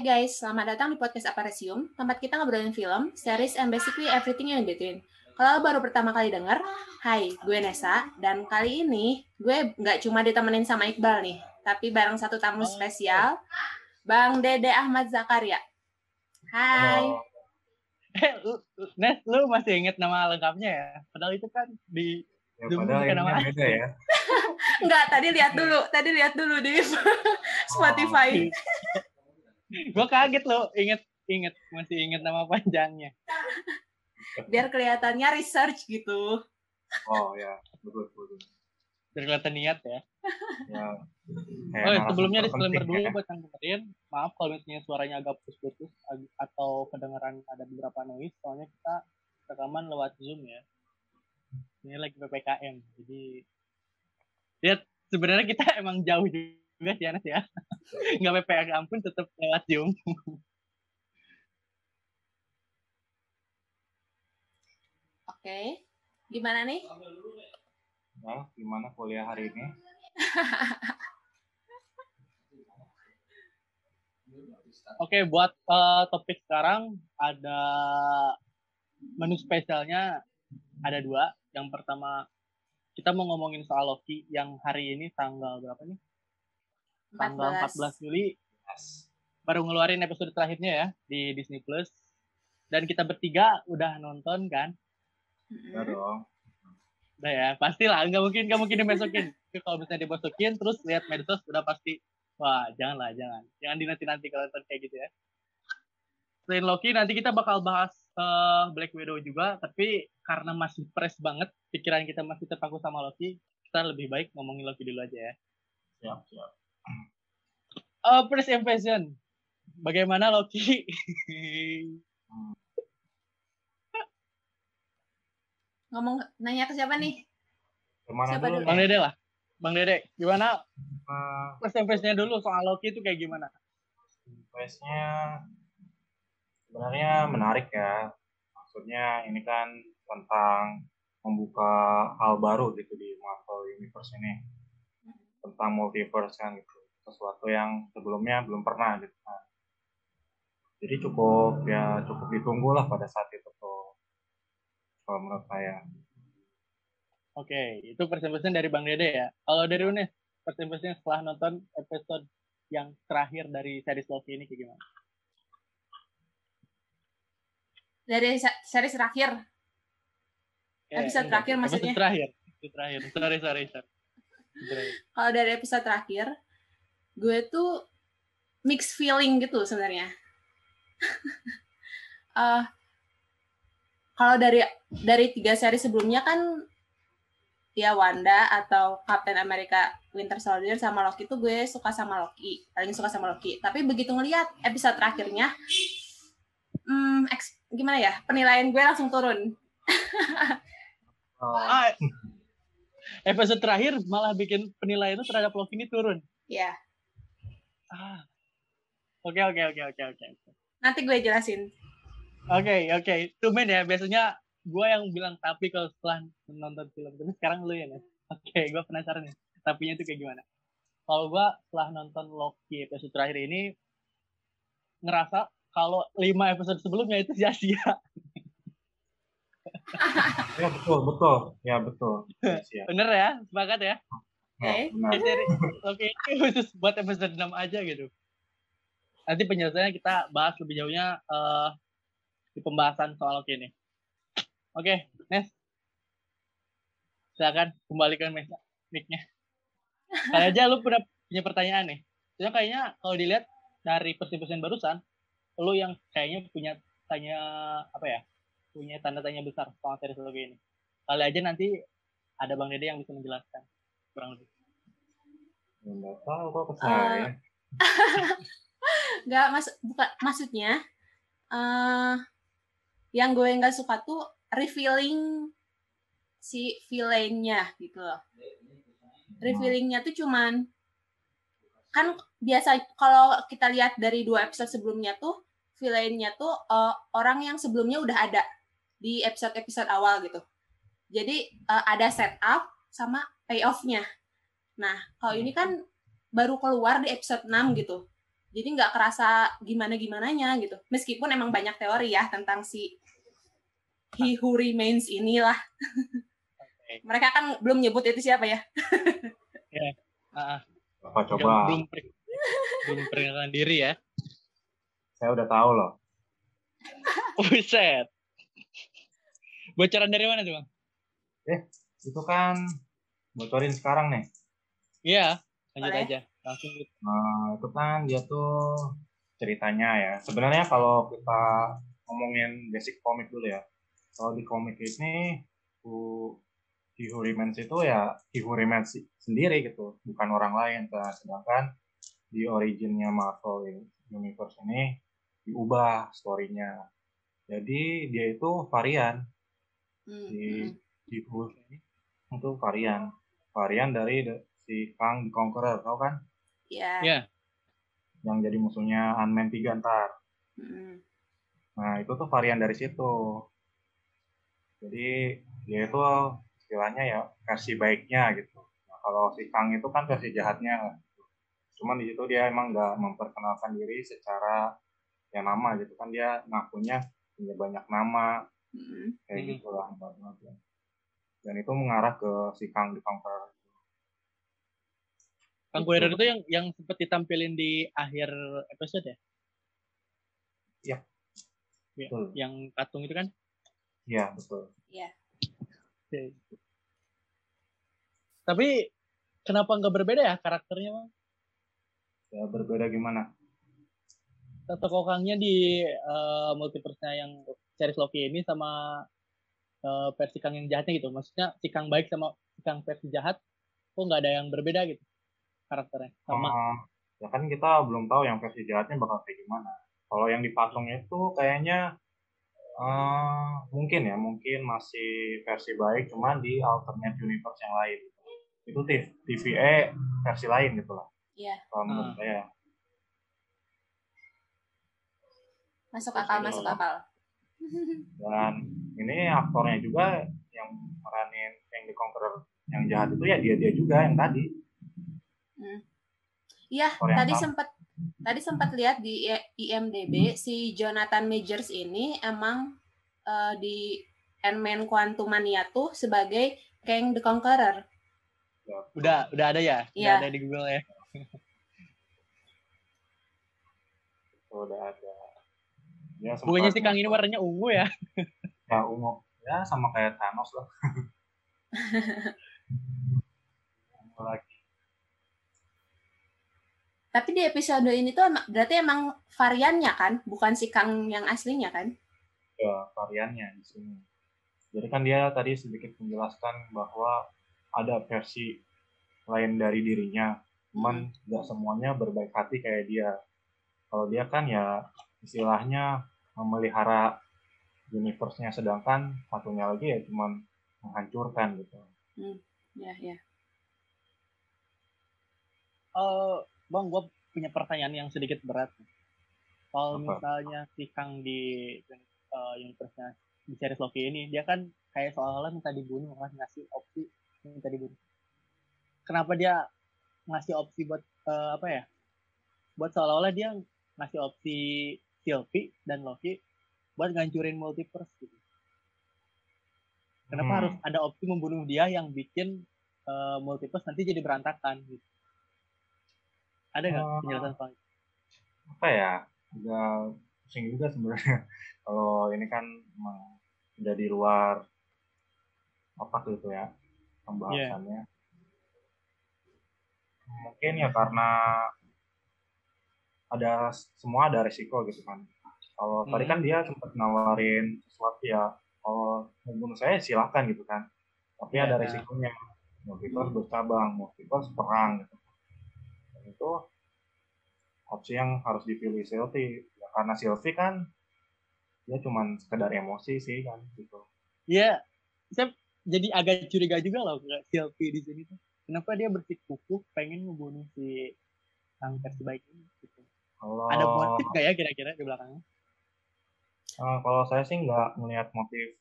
Hai guys, selamat datang di podcast Aparesium, tempat kita ngobrolin film, series, and basically everything in between. Kalau lo baru pertama kali denger, hai, gue Nesa, dan kali ini gue nggak cuma ditemenin sama Iqbal nih, tapi bareng satu tamu spesial, Bang Dede Ahmad Zakaria. Hai. Oh. Eh, lu, Nes, lu masih inget nama lengkapnya ya? Padahal itu kan di Ya, Zoom padahal bukan ini nama beda ya. Enggak, tadi lihat dulu, tadi lihat dulu di Spotify. Gue kaget lo, inget inget masih inget nama panjangnya. Biar kelihatannya research gitu. Oh ya, betul betul. Biar kelihatan niat ya. Ya. Oh, ya, sebelumnya disclaimer penting dulu ya. buat yang dengerin. Maaf kalau misalnya suaranya agak putus-putus atau kedengeran ada beberapa noise, soalnya kita rekaman lewat Zoom ya. Ini lagi PPKM, jadi lihat sebenarnya kita emang jauh juga sih Anas ya. Nggak PPKM pun tetap lewat Zoom. Oke. Gimana nih? Ya, gimana kuliah hari ini? Oke, buat eh, topik sekarang ada menu spesialnya ada dua. Yang pertama kita mau ngomongin soal Loki yang hari ini tanggal berapa nih? Tanggal 14 Juli Yes. baru ngeluarin episode terakhirnya ya di Disney Plus. Dan kita bertiga udah nonton kan? Mm-mm. Ya dong. Udah ya, pastilah nggak mungkin nggak mungkin. Tapi kalau misalnya dibesokin terus lihat medsos udah pasti wah janganlah jangan jangan dinanti nanti kalau nonton kayak gitu ya. Selain Loki nanti kita bakal bahas eh, Black Widow juga, tapi karena masih fresh banget pikiran kita masih terpaku sama Loki, kita lebih baik ngomongin Loki dulu aja ya. Siap, siap. Eh, first impression, bagaimana Loki? Ngomong nanya ke siapa nih? Ke mana Siapa dulu? dulu? Bang? Dede lah, Bang Dede, gimana Eh, first impressionnya dulu soal Loki itu kayak gimana? Quest-nya sebenarnya menarik ya. Maksudnya ini kan tentang membuka hal baru gitu di Marvel Universe ini. Tentang multiverse kan gitu. Sesuatu yang sebelumnya belum pernah gitu kan. Jadi cukup ya cukup ditunggu lah pada saat itu tuh. Kalau menurut saya. Oke, itu impression dari Bang Dede ya. Kalau dari Unes, impression setelah nonton episode yang terakhir dari series Loki ini kayak gimana? Dari se- series terakhir. Ya, Episode enggak, terakhir maksudnya? Episode terakhir. Episode terakhir. Sorry, sorry, sorry. Kalau dari episode terakhir, gue tuh mixed feeling gitu sebenarnya. Eh, kalau dari dari tiga seri sebelumnya kan ya Wanda atau Captain America Winter Soldier sama Loki tuh gue suka sama Loki paling suka sama Loki. Tapi begitu ngelihat episode terakhirnya hmm, eks- gimana ya penilaian gue langsung turun. Oh, Ah, episode terakhir malah bikin penilaian itu terhadap Loki ini turun. ya Ah. Oke, oke, oke, oke, oke. nanti gue jelasin Oke, oke. Tumen ya, biasanya gue yang bilang tapi kalau setelah nonton film. Tapi sekarang lu ya. Oke, gue penasaran nih. Tapinya itu kayak gimana? Kalau gue setelah nonton Loki episode terakhir ini, ngerasa kalau lima episode sebelumnya itu sia-sia. ya betul, betul. Ya betul. Bener ya? Sepakat ya? Oke. Loki ini khusus buat episode 6 aja gitu. Nanti penjelasannya kita bahas lebih jauhnya eh, di pembahasan soal ini. Oke, Nes. Silakan kembalikan mic- mic-nya. Kali aja lu punya, punya pertanyaan nih. Soalnya kayaknya kalau dilihat dari persimpasan barusan, lu yang kayaknya punya tanya apa ya? Punya tanda tanya besar soal Loki ini. Kali aja nanti ada Bang Dede yang bisa menjelaskan kurang lebih. Nggak tahu kok ke saya. nggak mas bukan maksudnya eh yang gue nggak suka tuh revealing si villainnya gitu loh revealingnya tuh cuman kan biasa kalau kita lihat dari dua episode sebelumnya tuh villainnya tuh eh, orang yang sebelumnya udah ada di episode-episode awal gitu jadi eh, ada setup sama payoff-nya nah kalau ini kan baru keluar di episode 6 gitu jadi nggak kerasa gimana gimananya gitu meskipun emang banyak teori ya tentang si he who remains inilah Oke. mereka kan belum nyebut itu siapa ya Ah, ah. Bapak Belum- coba, belum per- belum perkenalkan diri ya saya udah tahu loh. Buset. Bocoran dari mana tuh bang? Itu kan bocorin sekarang nih. Iya, lanjut Boleh. aja. Langsung gitu. Nah, itu kan dia tuh ceritanya ya. Sebenarnya kalau kita ngomongin basic komik dulu ya. Kalau di komik ini Who Remains itu ya Remains sendiri gitu, bukan orang lain. Nah, sedangkan di originnya Marvel Universe ini diubah story-nya. Jadi dia itu varian Hmm, di hmm. di Who itu varian varian dari the- si Kang the Conqueror, tau kan? ya Iya. Yang jadi musuhnya Ant-Man 3 ntar. Hmm. Nah, itu tuh varian dari situ. Jadi, dia itu istilahnya ya versi baiknya gitu. Nah, kalau si Kang itu kan versi jahatnya. Cuman di situ dia emang nggak memperkenalkan diri secara ya nama gitu kan dia ngakunya punya banyak nama Hmm. kayak Hmm. gitu lah. Dan itu mengarah ke si Kang di Conqueror. Kang. Kuirer itu yang yang sempat ditampilin di akhir episode ya? Iya. Iya, Betul. Yang patung itu kan? Iya, betul. Oke. Tapi kenapa nggak berbeda ya karakternya bang? Ya, berbeda gimana? Tokoh Kangnya di eh, multiverse-nya yang series Loki ini sama eh, versi Kang yang jahatnya gitu. Maksudnya si Kang baik sama si Kang versi jahat, kok nggak ada yang berbeda gitu karakternya? Sama. Eh, ya kan kita belum tahu yang versi jahatnya bakal kayak gimana. Kalau yang di patungnya itu kayaknya eh mungkin ya, mungkin masih versi baik, cuman di alternate universe yang lain. Itu TVA versi lain gitu lah. Iya. Kalau menurut Ah. saya. masuk akal masuk akal Dan ini aktornya juga yang meranin yang di Conqueror yang jahat itu ya dia-dia juga yang tadi. Iya, Korea tadi sempat tadi sempat lihat di I- IMDb si Jonathan Majors ini emang eh, di Ant-Man Quantumania tuh sebagai Kang the Conqueror. Ya, Udah, udah ada ya? Udah Iya. ada di Google ya? udah ada. Ya, Bukannya si Kang ini warnanya ungu ya? Ya ungu ya sama kayak Thanos lah. Lagi? Tapi di episode ini tuh berarti emang variannya kan, bukan si Kang yang aslinya kan? ya variannya di sini. Jadi kan dia tadi sedikit menjelaskan bahwa ada versi lain dari dirinya. Cuman nggak semuanya berbaik hati kayak dia. Kalau dia kan ya istilahnya memelihara universe-nya sedangkan satunya lagi ya cuman menghancurkan gitu Ya, ya. Eh, bang, gue punya pertanyaan yang sedikit berat. Kalau misalnya si Kang di uh, universe-nya di series Loki ini, dia kan kayak seolah-olah minta dibunuh kan, ngasih opsi minta dibunuh. Kenapa dia ngasih opsi buat eh, apa ya? Buat seolah-olah dia ngasih opsi Sylvie dan Loki buat ngancurin multiverse gitu. Kenapa Hmm. harus ada opsi membunuh dia yang bikin eh, multiverse nanti jadi berantakan gitu? Ada nggak Oh. penjelasan soal itu? apa ya agak pusing juga sebenarnya kalau ini kan udah di luar otak gitu ya pembahasannya mungkin ya karena ada semua ada resiko gitu kan kalau tadi Hmm. kan dia sempat nawarin sesuatu ya kalau membunuh saya silahkan gitu kan tapi Ya. ada resikonya multiverse bercabang multiverse perang gitu dan itu opsi yang harus dipilih Sylvie ya, karena Sylvie kan dia cuman sekedar emosi sih kan gitu Iya, saya jadi agak curiga juga loh ke Sylvie di sini tuh. Kenapa dia bersikukuh pengen membunuh si Kang versi baik ini? Gitu. kalau Ada motif nggak ya kira-kira di belakangnya? Eh, kalau saya sih nggak melihat motif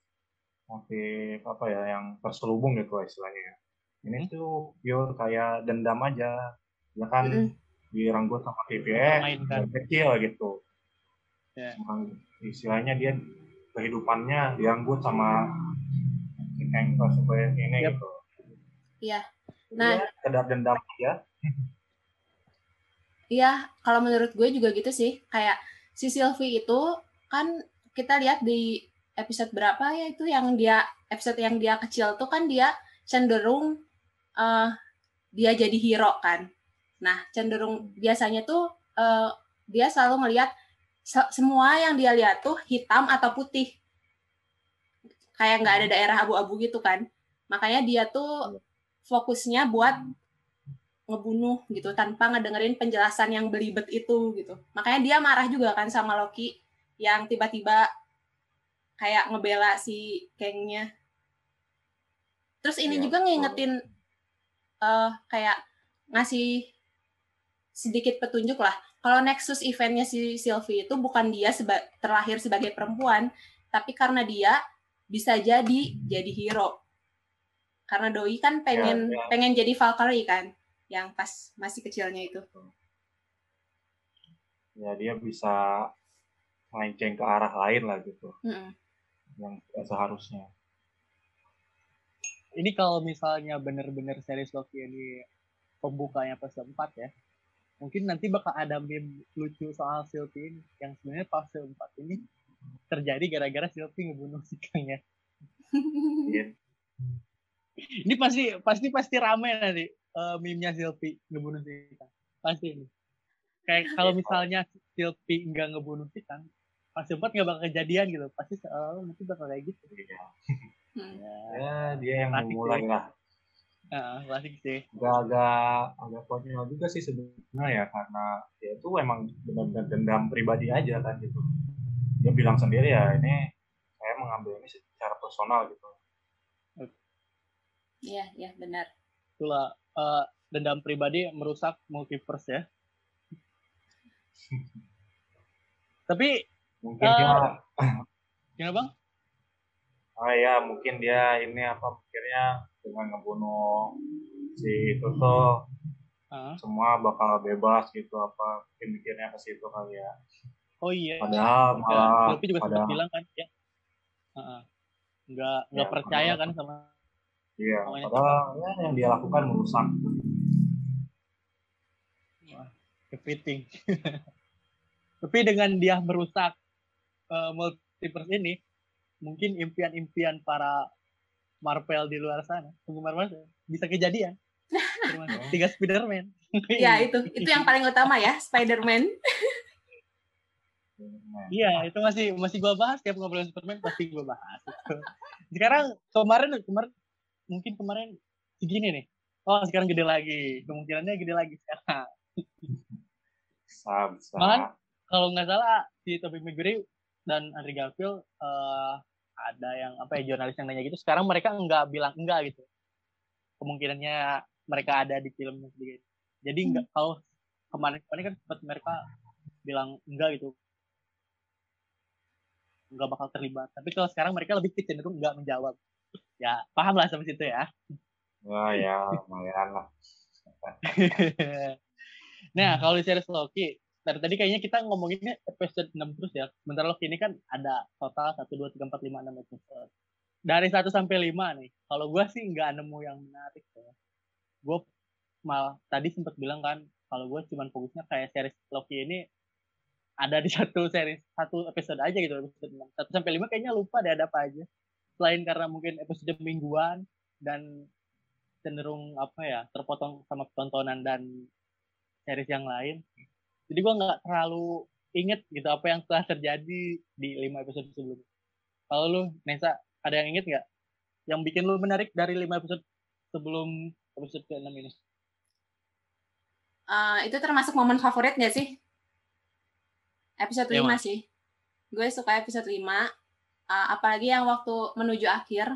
motif apa ya yang terselubung gitu lah istilahnya ya ini Hmm. tuh pure kayak dendam aja ya kan Mm-mm. direnggut sama dari kecil gitu. Ya. Emang istilahnya dia kehidupannya direnggut sama si Kangkos supaya ini Yap. gitu. Iya. Nah. ya, sekedar dendam ya. Iya, kalau menurut gue juga gitu sih. Kayak si Sylvie itu kan kita lihat di episode berapa ya itu yang dia episode yang dia kecil tuh kan dia cenderung eh dia jadi hero kan. Nah, cenderung biasanya tuh eh, dia selalu melihat se- semua yang dia lihat tuh hitam atau putih. Kayak nggak ada daerah abu-abu gitu kan. Makanya dia tuh fokusnya buat ngebunuh gitu tanpa ngedengerin penjelasan yang belibet itu gitu. Makanya dia marah juga kan sama Loki yang tiba-tiba kayak ngebela si Kangnya. Terus ini Iya, juga ngingetin eh kayak ngasih sedikit petunjuk lah. Kalau Nexus eventnya si Sylvie itu bukan dia seba- terlahir sebagai perempuan, tapi karena dia bisa jadi jadi hero. Karena Doi kan pengen ya. pengen jadi Valkyrie kan, yang pas masih kecilnya itu. Ya dia bisa melenceng ke arah lain lah gitu Mm-mm. yang tidak seharusnya. Ini kalau misalnya bener-bener series Loki ini pembukanya pas keempat ya, mungkin nanti bakal ada meme lucu soal Sylvie ini yang sebenarnya pas keempat ini terjadi gara-gara Sylvie ngebunuh si Kang ya. Iya. Ini pasti pasti pasti rame nanti eh, meme-nya Sylvie ngebunuh si Kang. Pasti ini. Kayak kalau misalnya Sylvie nggak ngebunuh si Kang, pas keempat nggak bakal kejadian gitu. Pasti uh, nanti bakal kayak gitu. Ya, Ya dia yang Klasik memulai sih. lah. Heeh, klasik sih. Agak-agak agak konyol juga sih sebenarnya ya karena dia itu emang benar-benar dendam pribadi aja kan gitu. Dia bilang sendiri ya ini saya mengambil ini secara personal gitu. Iya, iya benar. Itulah eh, dendam pribadi merusak multiverse ya. Tapi Mungkin Eh, dia gimana bang? ah ya mungkin dia ini apa pikirnya dengan ngebunuh si itu tuh Ah, semua bakal bebas gitu apa mungkin mikirnya ke situ kali ya. oh iya. Padahal malah Sylvie juga sempat padahal bilang kan ya. Heeh. Nggak nggak Ya, percaya padahal- kan sama iya padahal ya, yang dia lakukan merusak. kepiting. Tapi dengan dia merusak eh, multiverse ini, mungkin impian-impian para Marvel di luar sana, penggemar Marvel, bisa kejadian. Termasuk Tiga Spider-Man. Ya itu, itu yang paling utama ya, Spider-Man. Iya, itu masih masih gua bahas tiap ngobrolin Superman pasti gua bahas. Sekarang kemarin kemarin mungkin kemarin segini nih. Oh, sekarang gede lagi. Kemungkinannya gede lagi sekarang. Malah- Kalau nggak salah si Tobey Maguire dan Andrew Garfield eh, ada yang apa ya jurnalis yang nanya gitu. Sekarang mereka nggak bilang enggak gitu. Kemungkinannya mereka ada di film sedikit. Jadi enggak kalau kemarin kemarin kan sempat mereka bilang enggak gitu nggak bakal terlibat. Tapi kalau sekarang mereka lebih cenderung nggak menjawab. Ya, paham lah sampai situ ya. Wah ya lumayan lah. nah, kalau di series Loki, dari tadi kayaknya kita ngomonginnya episode 6 terus ya. Sementara Loki ini kan ada total 1, 2, 3, 4, 5, 6 episode. Dari 1 sampai 5 nih, kalau gue sih nggak nemu yang menarik ya. Gue malah tadi sempat bilang kan, kalau gue cuman fokusnya kayak series Loki ini ada di satu series, satu episode aja gitu, episode 6. 1 sampai 5 kayaknya lupa deh ada apa aja. Selain karena mungkin episode mingguan dan cenderung apa ya terpotong sama tontonan dan series yang lain jadi gue nggak terlalu inget gitu apa yang telah terjadi di lima episode sebelumnya kalau lu Nesa ada yang inget nggak yang bikin lu menarik dari lima episode sebelum episode ke enam ini Eh, itu termasuk momen favorit nggak sih? Episode 5 Mas. sih. Gue suka episode 5. Eh, apalagi yang waktu menuju akhir,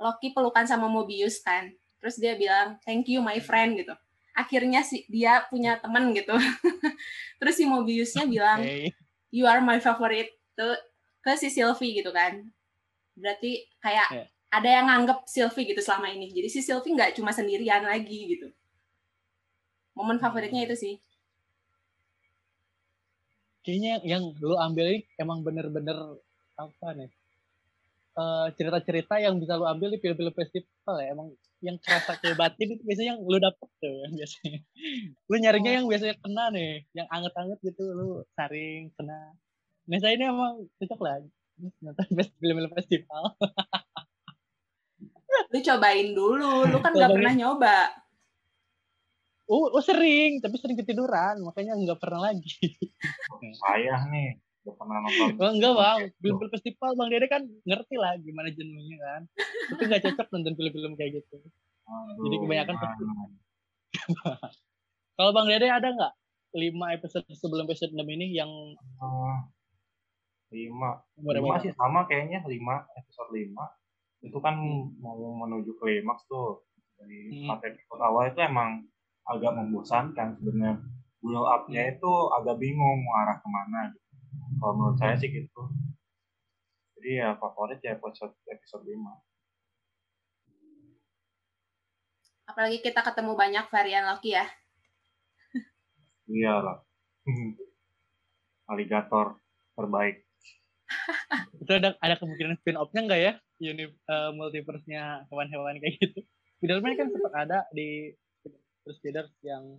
Loki pelukan sama Mobius kan. Terus dia bilang, thank you my friend gitu. Akhirnya sih dia punya teman gitu. Terus si Mobiusnya bilang, Oke. you are my favorite tuh ke si Sylvie gitu kan. Berarti kayak Iya. ada yang nganggep Sylvie gitu selama ini. Jadi si Sylvie nggak cuma sendirian lagi gitu. Momen favoritnya itu sih. kayaknya yang lu ambil ini emang bener-bener apa nih eh, cerita-cerita yang bisa lu ambil di film-film festival ya emang yang kerasa kayak batin itu biasanya yang lu dapet tuh yang biasanya. Lu nyarinya yang biasanya kena nih yang anget-anget gitu lu saring kena. Nah saya ini emang cocok lah nonton best film-film festival. Lu cobain dulu, lu kan nggak pernah nyoba. oh, oh sering tapi sering ketiduran makanya nggak pernah lagi. Saya nih udah pernah nonton. Oh, enggak bang, film-film festival bang Dede kan ngerti lah gimana jenuhnya kan. Tapi nggak cocok nonton film-film kayak gitu. Aduh, Jadi kebanyakan gimana? Kalau bang Dede ada nggak lima episode sebelum episode 6 ini yang Ah, lima. Lima sih sama kayaknya lima episode lima. Itu kan mau menuju klimaks tuh. Dari Hmm. episode awal itu emang agak membosankan sebenarnya. Build up-nya Hmm. itu agak bingung mau arah ke mana gitu. Kalau menurut saya sih gitu. Jadi ya favorit ya episode episode 5. Apalagi kita ketemu banyak varian Loki ya. Iya lah. Aligator terbaik. Itu ada ada kemungkinan spin off-nya nggak ya? Uni eh, multiverse-nya hewan-hewan kayak gitu. Spiderman kan sempat ada di Spider yang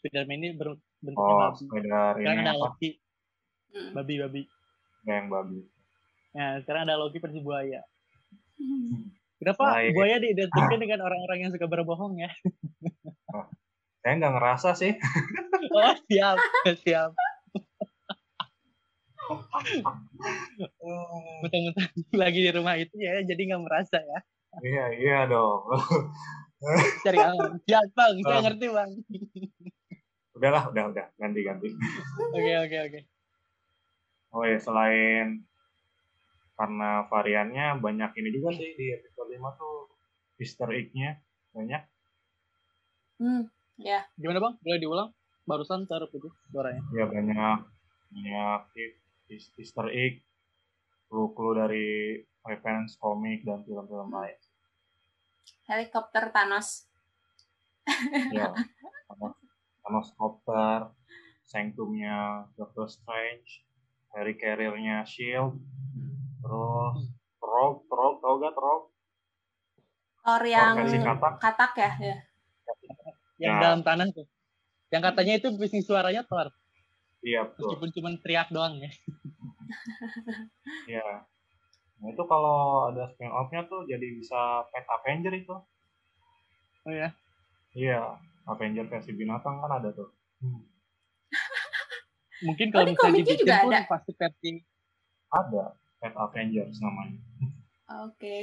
Spiderman ini bentuknya Oh, spider ini ada apa? Loki Mm. babi-babi. Yang babi. Nah, sekarang ada Loki versi buaya. Kenapa Baik. buaya diidentikan dengan orang-orang yang suka berbohong ya? Saya nggak ngerasa sih. Oh, siap, siap. Mentang-mentang lagi di rumah itu ya, jadi nggak merasa ya. Iya, iya dong. Cari aman. Siap, Bang. Saya Oh. ngerti, Bang. Udahlah, udah, udah. Ganti-ganti. Oke, oke, oke. Oh ya, selain karena variannya banyak ini juga sih di episode 5 tuh Easter egg-nya banyak. Hmm, ya. Gimana, Bang? Boleh diulang? Barusan taruh itu suaranya. Ya banyak banyak Easter egg, clue-clue dari reference komik dan film-film lain. Helikopter Thanos. Ya, Thanos, Thanos Copter, Sanctumnya Doctor Strange, Harry Carrier-nya Shield, terus Trog, Trog, tau gak Trog? Thor yang versi katak. katak ya, ya. Yang Ya. dalam tanah tuh. Yang katanya itu bisnis suaranya Thor. Iya, betul. Meskipun cuma teriak doang ya. Iya. Nah itu kalau ada spin off-nya tuh jadi bisa Pet Avenger itu. Oh ya. Iya, Avenger versi binatang kan ada tuh. Mungkin kalau misalnya komiknya dibikin juga pun ada? pasti versi Ada Pet Avengers namanya. Oke.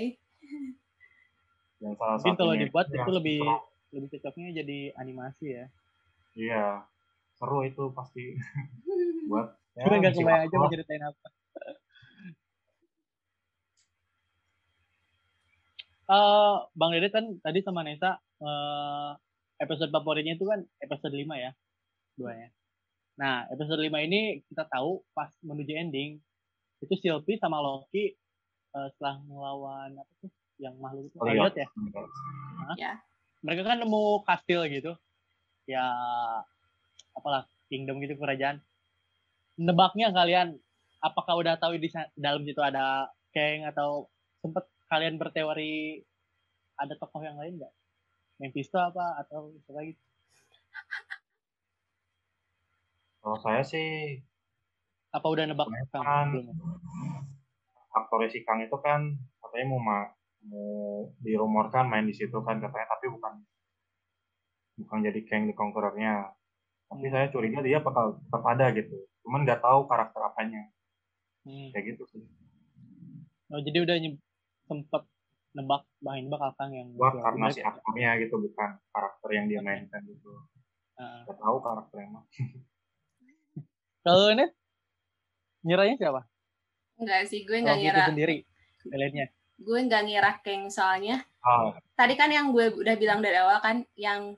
Dan salah Mungkin kalau dibuat itu itu yang lebih seru. lebih cocoknya jadi animasi ya. Iya, seru itu pasti buat. ya, Gue nggak kebayang aja waktu mau lah. ceritain apa. Eh, Bang Dede kan tadi sama Nesa eh, episode favoritnya itu kan episode 5 ya. Duanya. Nah, episode 5 ini kita tahu pas menuju ending itu Sylvie sama Loki eh, setelah melawan apa tuh yang makhluk itu ya. Ya. Mereka kan nemu kastil gitu. Ya apalah kingdom gitu kerajaan. Nebaknya kalian apakah udah tahu di dalam situ ada Kang atau sempet kalian berteori ada tokoh yang lain nggak? Mephisto apa atau siapa gitu? Kalau saya sih Apa udah nebak ya? aktornya si Kang itu kan katanya mau ma mau dirumorkan main di situ kan katanya tapi bukan bukan jadi Kang the Conqueror-nya. Tapi Hmm. saya curiga dia bakal tetap ada gitu. Cuman nggak tahu karakter apanya. Hmm. Kayak gitu sih. Oh, jadi udah sempet nebak bahan nebak Kang yang Wah, karena si ya? aktornya gitu bukan karakter yang dia mainkan gitu. Heeh. Nggak tahu karakter emang. Kalau ini nyerahnya siapa? Enggak sih, gue Loki nggak ngira. sendiri. Kaliannya. Gue nggak ngira Kang soalnya. Ah, Tadi kan yang gue udah bilang dari awal kan, yang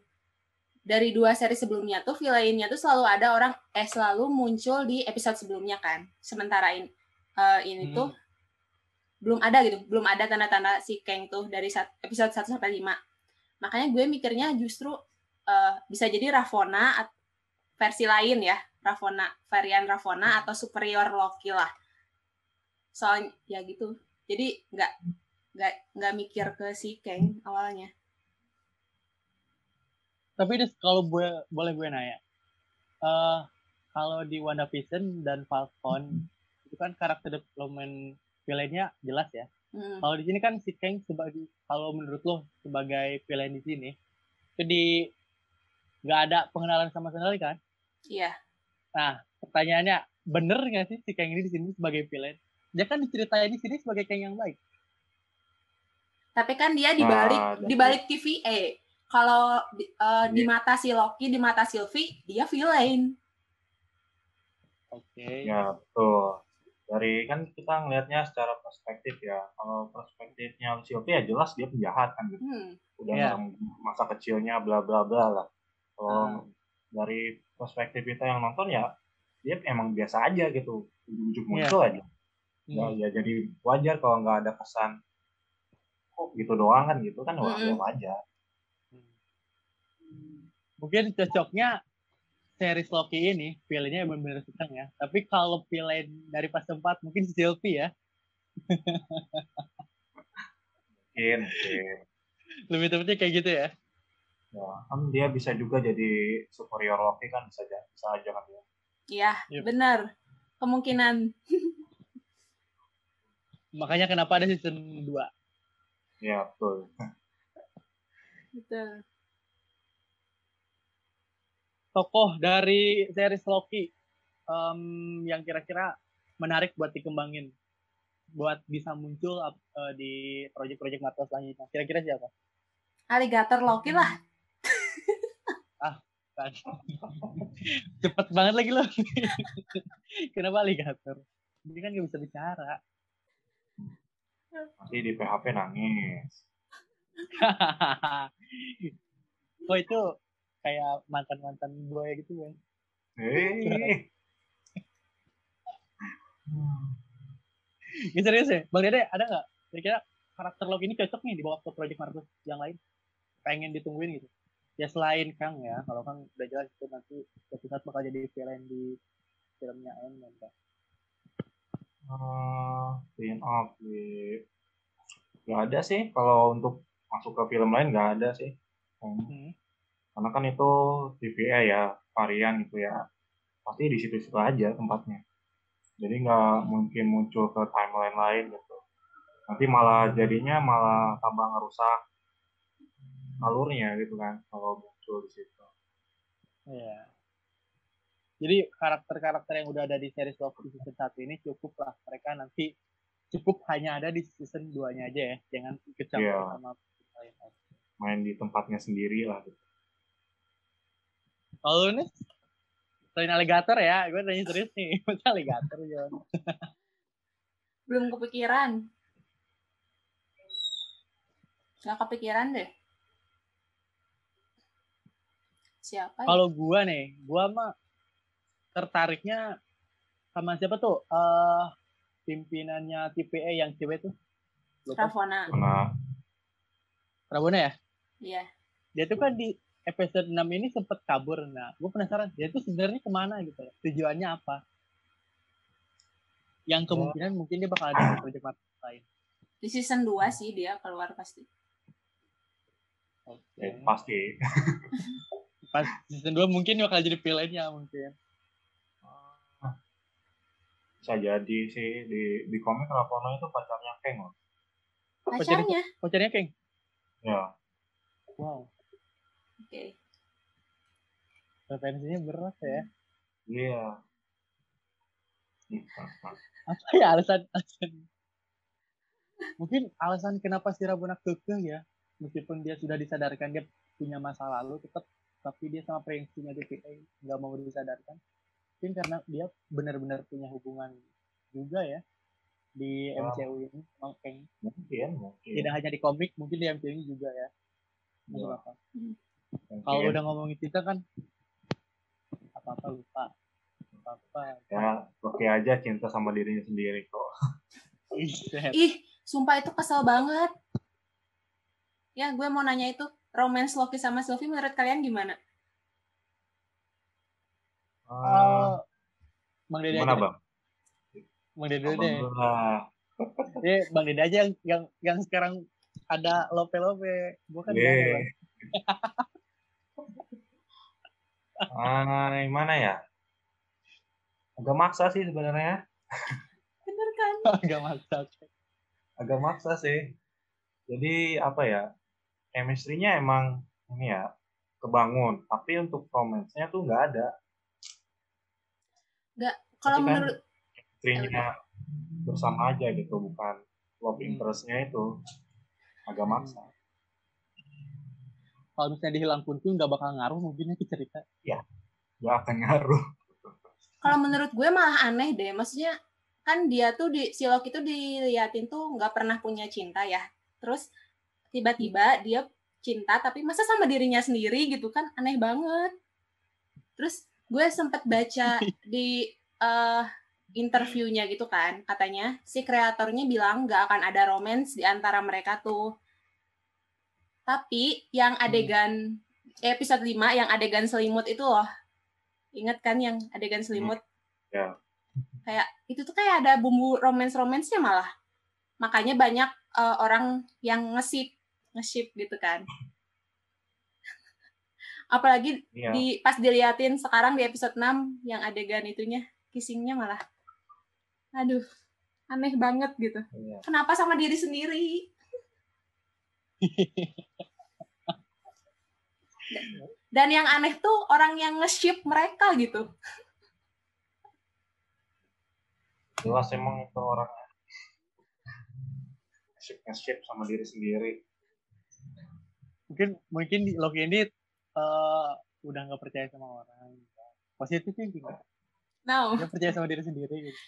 dari dua seri sebelumnya tuh villainnya tuh selalu ada orang eh selalu muncul di episode sebelumnya kan. Sementara ini eh, ini Hmm. tuh belum ada gitu, belum ada tanda-tanda si Kang tuh dari episode 1 sampai 5. Makanya gue mikirnya justru eh, bisa jadi Ravonna at- versi lain ya, Ravona varian Ravona atau superior Loki lah. Soalnya ya gitu. Jadi nggak nggak nggak mikir ke si Kang awalnya. Tapi ini kalau gue boleh gue nanya. Uh, kalau di WandaVision dan Falcon itu kan karakter development villainnya jelas ya. Hmm. kalau di sini kan si Kang sebagai kalau menurut lo sebagai villain di sini itu di nggak ada pengenalan sama sekali kan? Iya nah pertanyaannya bener nggak sih si Kang ini di sini sebagai villain? Dia kan diceritain di sini sebagai Kang yang baik. Tapi kan dia dibalik nah, dibalik TVA kalau uh, di mata si Loki di mata Sylvie dia villain. Oke. Okay. ya betul. Dari kan kita ngelihatnya secara perspektif ya. Kalau perspektifnya Sylvie ya jelas dia penjahat kan gitu. Hmm. udah yeah. masa kecilnya bla bla bla lah. Kalau hmm. Dari perspektif kita yang nonton ya dia emang biasa aja gitu. Ujuk-ujuk iya. muncul yeah. aja ya, ya jadi wajar kalau nggak ada kesan kok gitu doang kan? Gitu kan mm wajar mungkin cocoknya series Loki ini pilihnya benar-benar sedang ya. Tapi kalau pilih dari pas tempat mungkin Sylvie ya. Mungkin mungkin. Lebih tepatnya kayak gitu ya ya kan dia bisa juga jadi superior Loki kan bisa aja bisa aja kan ya iya yep. benar kemungkinan Makanya kenapa ada season 2. Ya, betul. Betul. Tokoh dari series Loki um, yang kira-kira menarik buat dikembangin buat bisa muncul uh, di proyek-proyek Marvel selanjutnya. Kira-kira siapa? Alligator Loki lah. Kan. Cepet banget lagi lo. Kenapa alligator? Ini kan gak bisa bicara. Nanti di PHP nangis. oh itu kayak mantan-mantan gue gitu kan. Hei. ya serius ya? Bang Dede ada nggak kira-kira karakter lo ini cocok nih dibawa ke project Marvel yang lain? Pengen ditungguin gitu? Ya selain Kang ya, kalau Kang udah jelas itu nanti suatu saat bakal jadi villain di filmnya Ant-Man kan uh, spin off di nggak ada sih kalau untuk masuk ke film lain nggak ada sih. Hmm. karena kan itu TVA ya varian gitu ya. Pasti di situ-situ aja tempatnya. Jadi nggak mungkin muncul ke timeline lain gitu. Nanti malah jadinya malah tambah ngerusak alurnya gitu kan kalau muncul di situ. Iya jadi karakter-karakter yang udah ada di series Love di season 1 ini cukup lah mereka nanti cukup hanya ada di season 2 nya aja ya jangan kecampur yeah. sama lain main di tempatnya sendiri lah gitu. kalau nih selain alligator ya gue tanya serius nih macam alligator ya belum kepikiran nggak kepikiran deh siapa ya? kalau gua nih gua mah tertariknya sama siapa tuh? Uh, pimpinannya TPE yang cewek tuh. Lupa. Ravona. Ravona ya? Iya. Dia tuh kan di episode 6 ini sempet kabur. Nah, gue penasaran dia tuh sebenarnya ke mana gitu. Tujuannya apa? Yang kemungkinan oh. mungkin dia bakal ada di project lain. Di season 2 sih dia keluar pasti. Oke. Okay. Eh, pasti. Pas season 2 mungkin bakal jadi villainnya mungkin bisa jadi sih di di komik Rapono itu pacarnya Keng loh. Pacarnya? Pacarnya Keng. Ya. Wow. Oke. Okay. Referensinya berat ya. Iya. Apa ya alasan alasan? Mungkin alasan kenapa si Rabonak kekeh ya, meskipun dia sudah disadarkan dia punya masa lalu, tetap tapi dia sama prinsipnya dia nggak mau disadarkan. Mungkin karena dia benar-benar punya hubungan juga ya di oh. MCU ini mungkin mungkin. Tidak hanya di komik mungkin di MCU ini juga ya. Ya. apa kalau udah ngomongin cinta kan apa apa lupa. Apa apa ya oke aja cinta sama dirinya sendiri kok. Ih sumpah itu kesel banget. Ya gue mau nanya itu romance Loki sama Sylvie menurut kalian gimana Eh, Bang Dede deh. bang? Bang Dede deh. Eh, Bang Dede aja yang yang, yang sekarang ada lope-lope. Gua kan. Bang. Ah, gimana ya? Agak maksa sih sebenarnya. Bener kan? Agak maksa. Agak maksa sih. Jadi apa ya? Chemistry-nya emang ini ya kebangun, tapi untuk romance-nya tuh nggak ada. Kalau Tapi kan menurut Chemistry-nya bersama aja gitu, bukan love Hmm. interest-nya itu agak maksa. Kalau misalnya dihilang pun tuh nggak bakal ngaruh mungkin ke cerita. Nggak akan ngaruh. kalau menurut gue malah aneh deh. Maksudnya kan dia tuh di si Loki tuh diliatin tuh nggak pernah punya cinta ya. Terus tiba-tiba dia cinta tapi masa sama dirinya sendiri gitu kan aneh banget. Terus gue sempet baca di eh, interviewnya gitu kan katanya si kreatornya bilang nggak akan ada romance di antara mereka tuh. Tapi yang adegan eh, episode 5 yang adegan selimut itu loh. Ingat kan yang adegan selimut? Ya. Kayak itu tuh kayak ada bumbu romance-romansnya malah. Makanya banyak eh, orang yang nge-ship, nge-ship gitu kan. Apalagi Iya. di pas diliatin sekarang di episode 6 yang adegan itunya kissingnya malah aduh aneh banget gitu Iya. kenapa sama diri sendiri dan yang aneh tuh orang yang nge-ship mereka gitu Jelas emang itu orangnya. Nge-ship nge-ship sama diri sendiri. Mungkin mungkin di Loki ini eh, udah nggak percaya sama orang. Positif thinking. no Dia percaya sama diri sendiri. Gitu.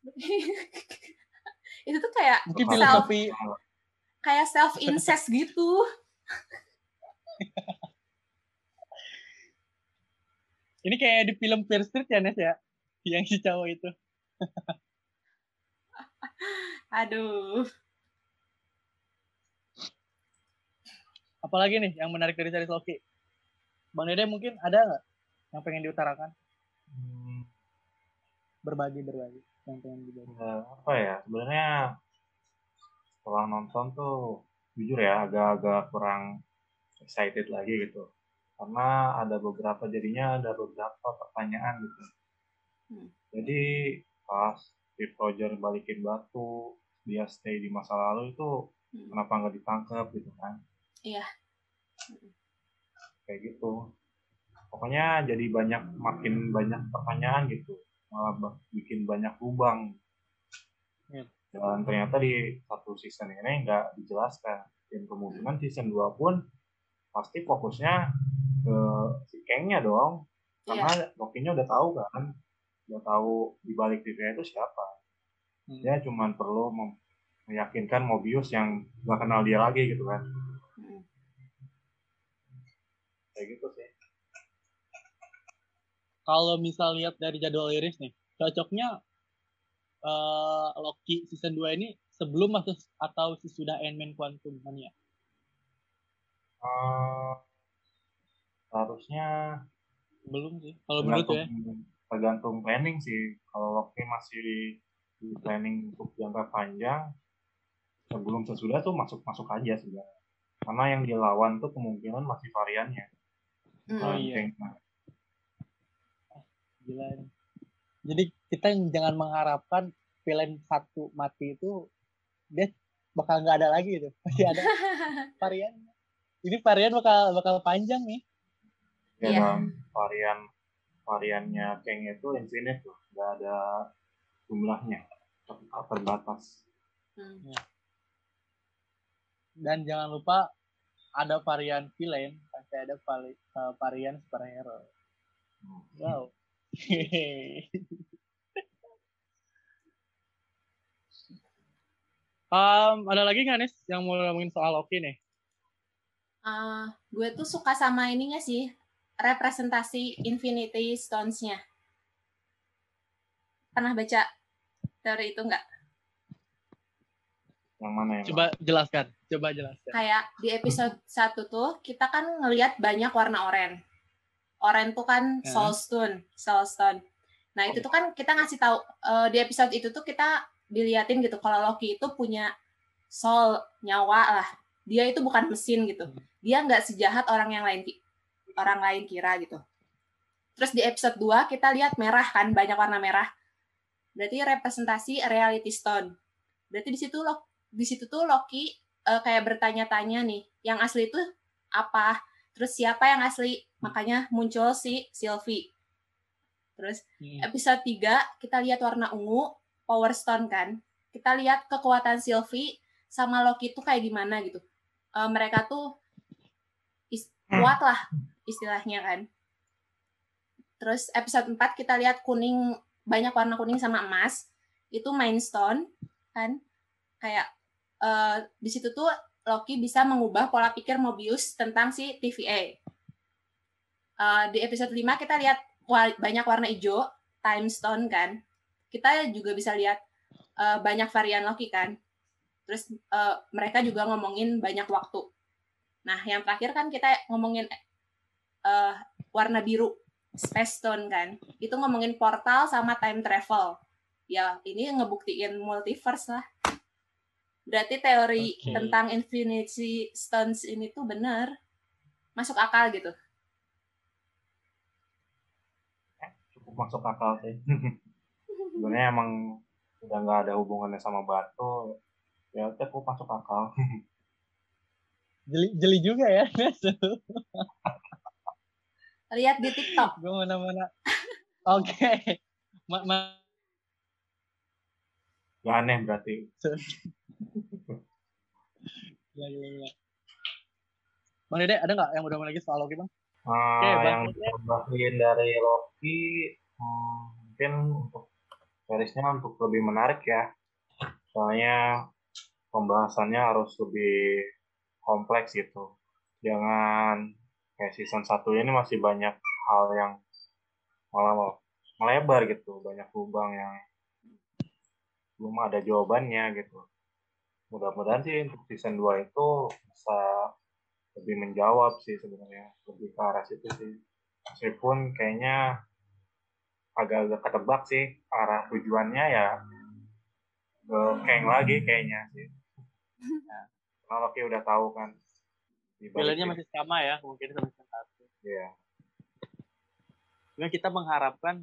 itu tuh kayak Mungkin Self- filosofi kayak self incest gitu ini kayak di film Fear Street ya Nes ya, yang si cowok itu. aduh Apalagi nih yang menarik dari series Loki? Bang Dede mungkin ada nggak yang pengen diutarakan? Hmm, Berbagi berbagi yang pengen dibagi. eh, apa ya? Sebenarnya setelah nonton tuh jujur ya agak-agak kurang excited lagi gitu. Karena ada beberapa jadinya ada beberapa pertanyaan gitu. Hmm. Jadi pas Steve Rogers balikin batu, dia stay di masa lalu itu Hmm. kenapa nggak ditangkap gitu kan? Iya. Kayak gitu. Pokoknya jadi banyak makin banyak pertanyaan gitu, malah bikin banyak lubang. Iya. Dan ternyata di satu season ini nggak dijelaskan. Dan kemungkinan season 2 pun pasti fokusnya ke si Kangnya dong. Iya. Karena Loki-nya udah tahu kan, udah tahu di balik dirinya itu siapa. Hmm. Dia cuma perlu meyakinkan Mobius yang nggak kenal dia lagi gitu kan. Hmm. Kayak gitu sih. Kalau misal lihat dari jadwal liris nih, cocoknya eh, Loki season 2 ini sebelum atau atau sesudah Ant-Man Quantum Mania? Eh, harusnya Belum sih. Kalau menurut ya. tergantung, tergantung planning sih. Kalau Loki masih di, di planning untuk jangka panjang, sebelum sesudah tuh masuk masuk aja sebenarnya. Karena yang dilawan tuh kemungkinan masih variannya. Hmm. Oh iya. Gila. Jadi kita jangan mengharapkan villain satu mati itu dia bakal nggak ada lagi gitu. Masih ada varian. Ini varian bakal bakal panjang nih. Ya, Iya. dan varian variannya Kang itu infinite tuh, nggak ada jumlahnya, ter- terbatas. Hmm. Dan jangan lupa ada varian villain, pasti ada vari- eh, varian superhero. Hmm. Wow. um, ada lagi nggak nih yang mau ngomongin soal Loki nih? Eh, gue tuh suka sama ininya sih representasi Infinity Stones-nya. Pernah baca teori itu nggak? Yang mana yang Coba jelaskan, coba jelaskan. Kayak di episode 1 tuh kita kan ngelihat banyak warna oranye. Oren tuh kan Ya. Soul Stone, Soul Stone. Nah, itu tuh kan kita ngasih tahu eh, di episode itu tuh kita diliatin gitu kalau Loki itu punya soul, nyawa lah. Dia itu bukan mesin gitu. Dia nggak sejahat orang yang lain orang lain kira gitu. Terus di episode 2 kita lihat merah kan, banyak warna merah. Berarti representasi reality stone. Berarti di situ Lo- di situ tuh Loki eh, kayak bertanya-tanya nih, yang asli itu apa? Terus siapa yang asli? Makanya muncul si Sylvie. Terus Hmm. episode 3 kita lihat warna ungu, Power Stone kan. Kita lihat kekuatan Sylvie sama Loki itu kayak gimana gitu. Eh, mereka tuh is- kuat lah istilahnya kan. Terus episode 4 kita lihat kuning banyak warna kuning sama emas. Itu Mind Stone kan. Kayak eh, di situ tuh Loki bisa mengubah pola pikir Mobius tentang si TVA. Eh, di episode 5 kita lihat banyak warna hijau, Time Stone kan. Kita juga bisa lihat eh, banyak varian Loki kan. Terus eh, mereka juga ngomongin banyak waktu. Nah, yang terakhir kan kita ngomongin eh, warna biru, Space Stone kan. Itu ngomongin portal sama time travel. Ya, ini ngebuktiin multiverse lah. Berarti teori Oke. tentang Infinity Stones ini tuh bener. Masuk akal gitu. cukup masuk akal sih sebenarnya emang udah nggak ada hubungannya sama batu ya cukup masuk akal Jeli, jeli juga ya. Lihat di TikTok. Gue mana-mana. Oke. Ma- ma- Gak aneh berarti Gila, gila, gila. Bang Dede, ada nggak yang udah lagi soal Loki, Bang? Ah, Oke, Bang. yang ditambahin dari Loki hmm, mungkin untuk seriesnya untuk lebih menarik ya soalnya pembahasannya harus lebih kompleks gitu jangan kayak season 1 ini masih banyak hal yang malah melebar gitu banyak lubang yang belum ada jawabannya gitu mudah-mudahan sih untuk season 2 itu bisa lebih menjawab sih sebenarnya lebih ke arah situ sih meskipun kayaknya agak-agak ketebak sih arah tujuannya ya ke Kang lagi kayaknya sih nah, karena Loki udah tahu kan itu. masih sama ya, mungkin sama season satu. Iya. Cuma kita mengharapkan,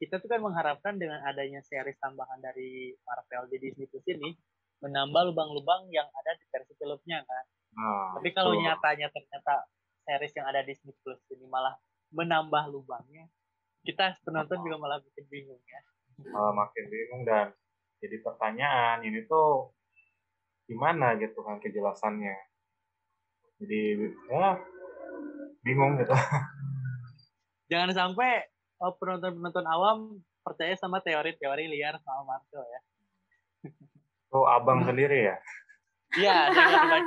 kita tuh kan mengharapkan dengan adanya series tambahan dari Marvel di Disney Plus ini, menambah lubang-lubang yang ada di versi filmnya kan. nah Tapi kalau betul. nyatanya ternyata series yang ada di Disney Plus ini malah menambah lubangnya, kita penonton juga malah bikin bingung ya. malah makin bingung dan jadi pertanyaan ini tuh gimana gitu kan kejelasannya jadi ya bingung gitu Jangan sampai oh, penonton-penonton awam percaya sama teori-teori liar sama Marvel ya. Tuh abang sendiri ya Iya, saya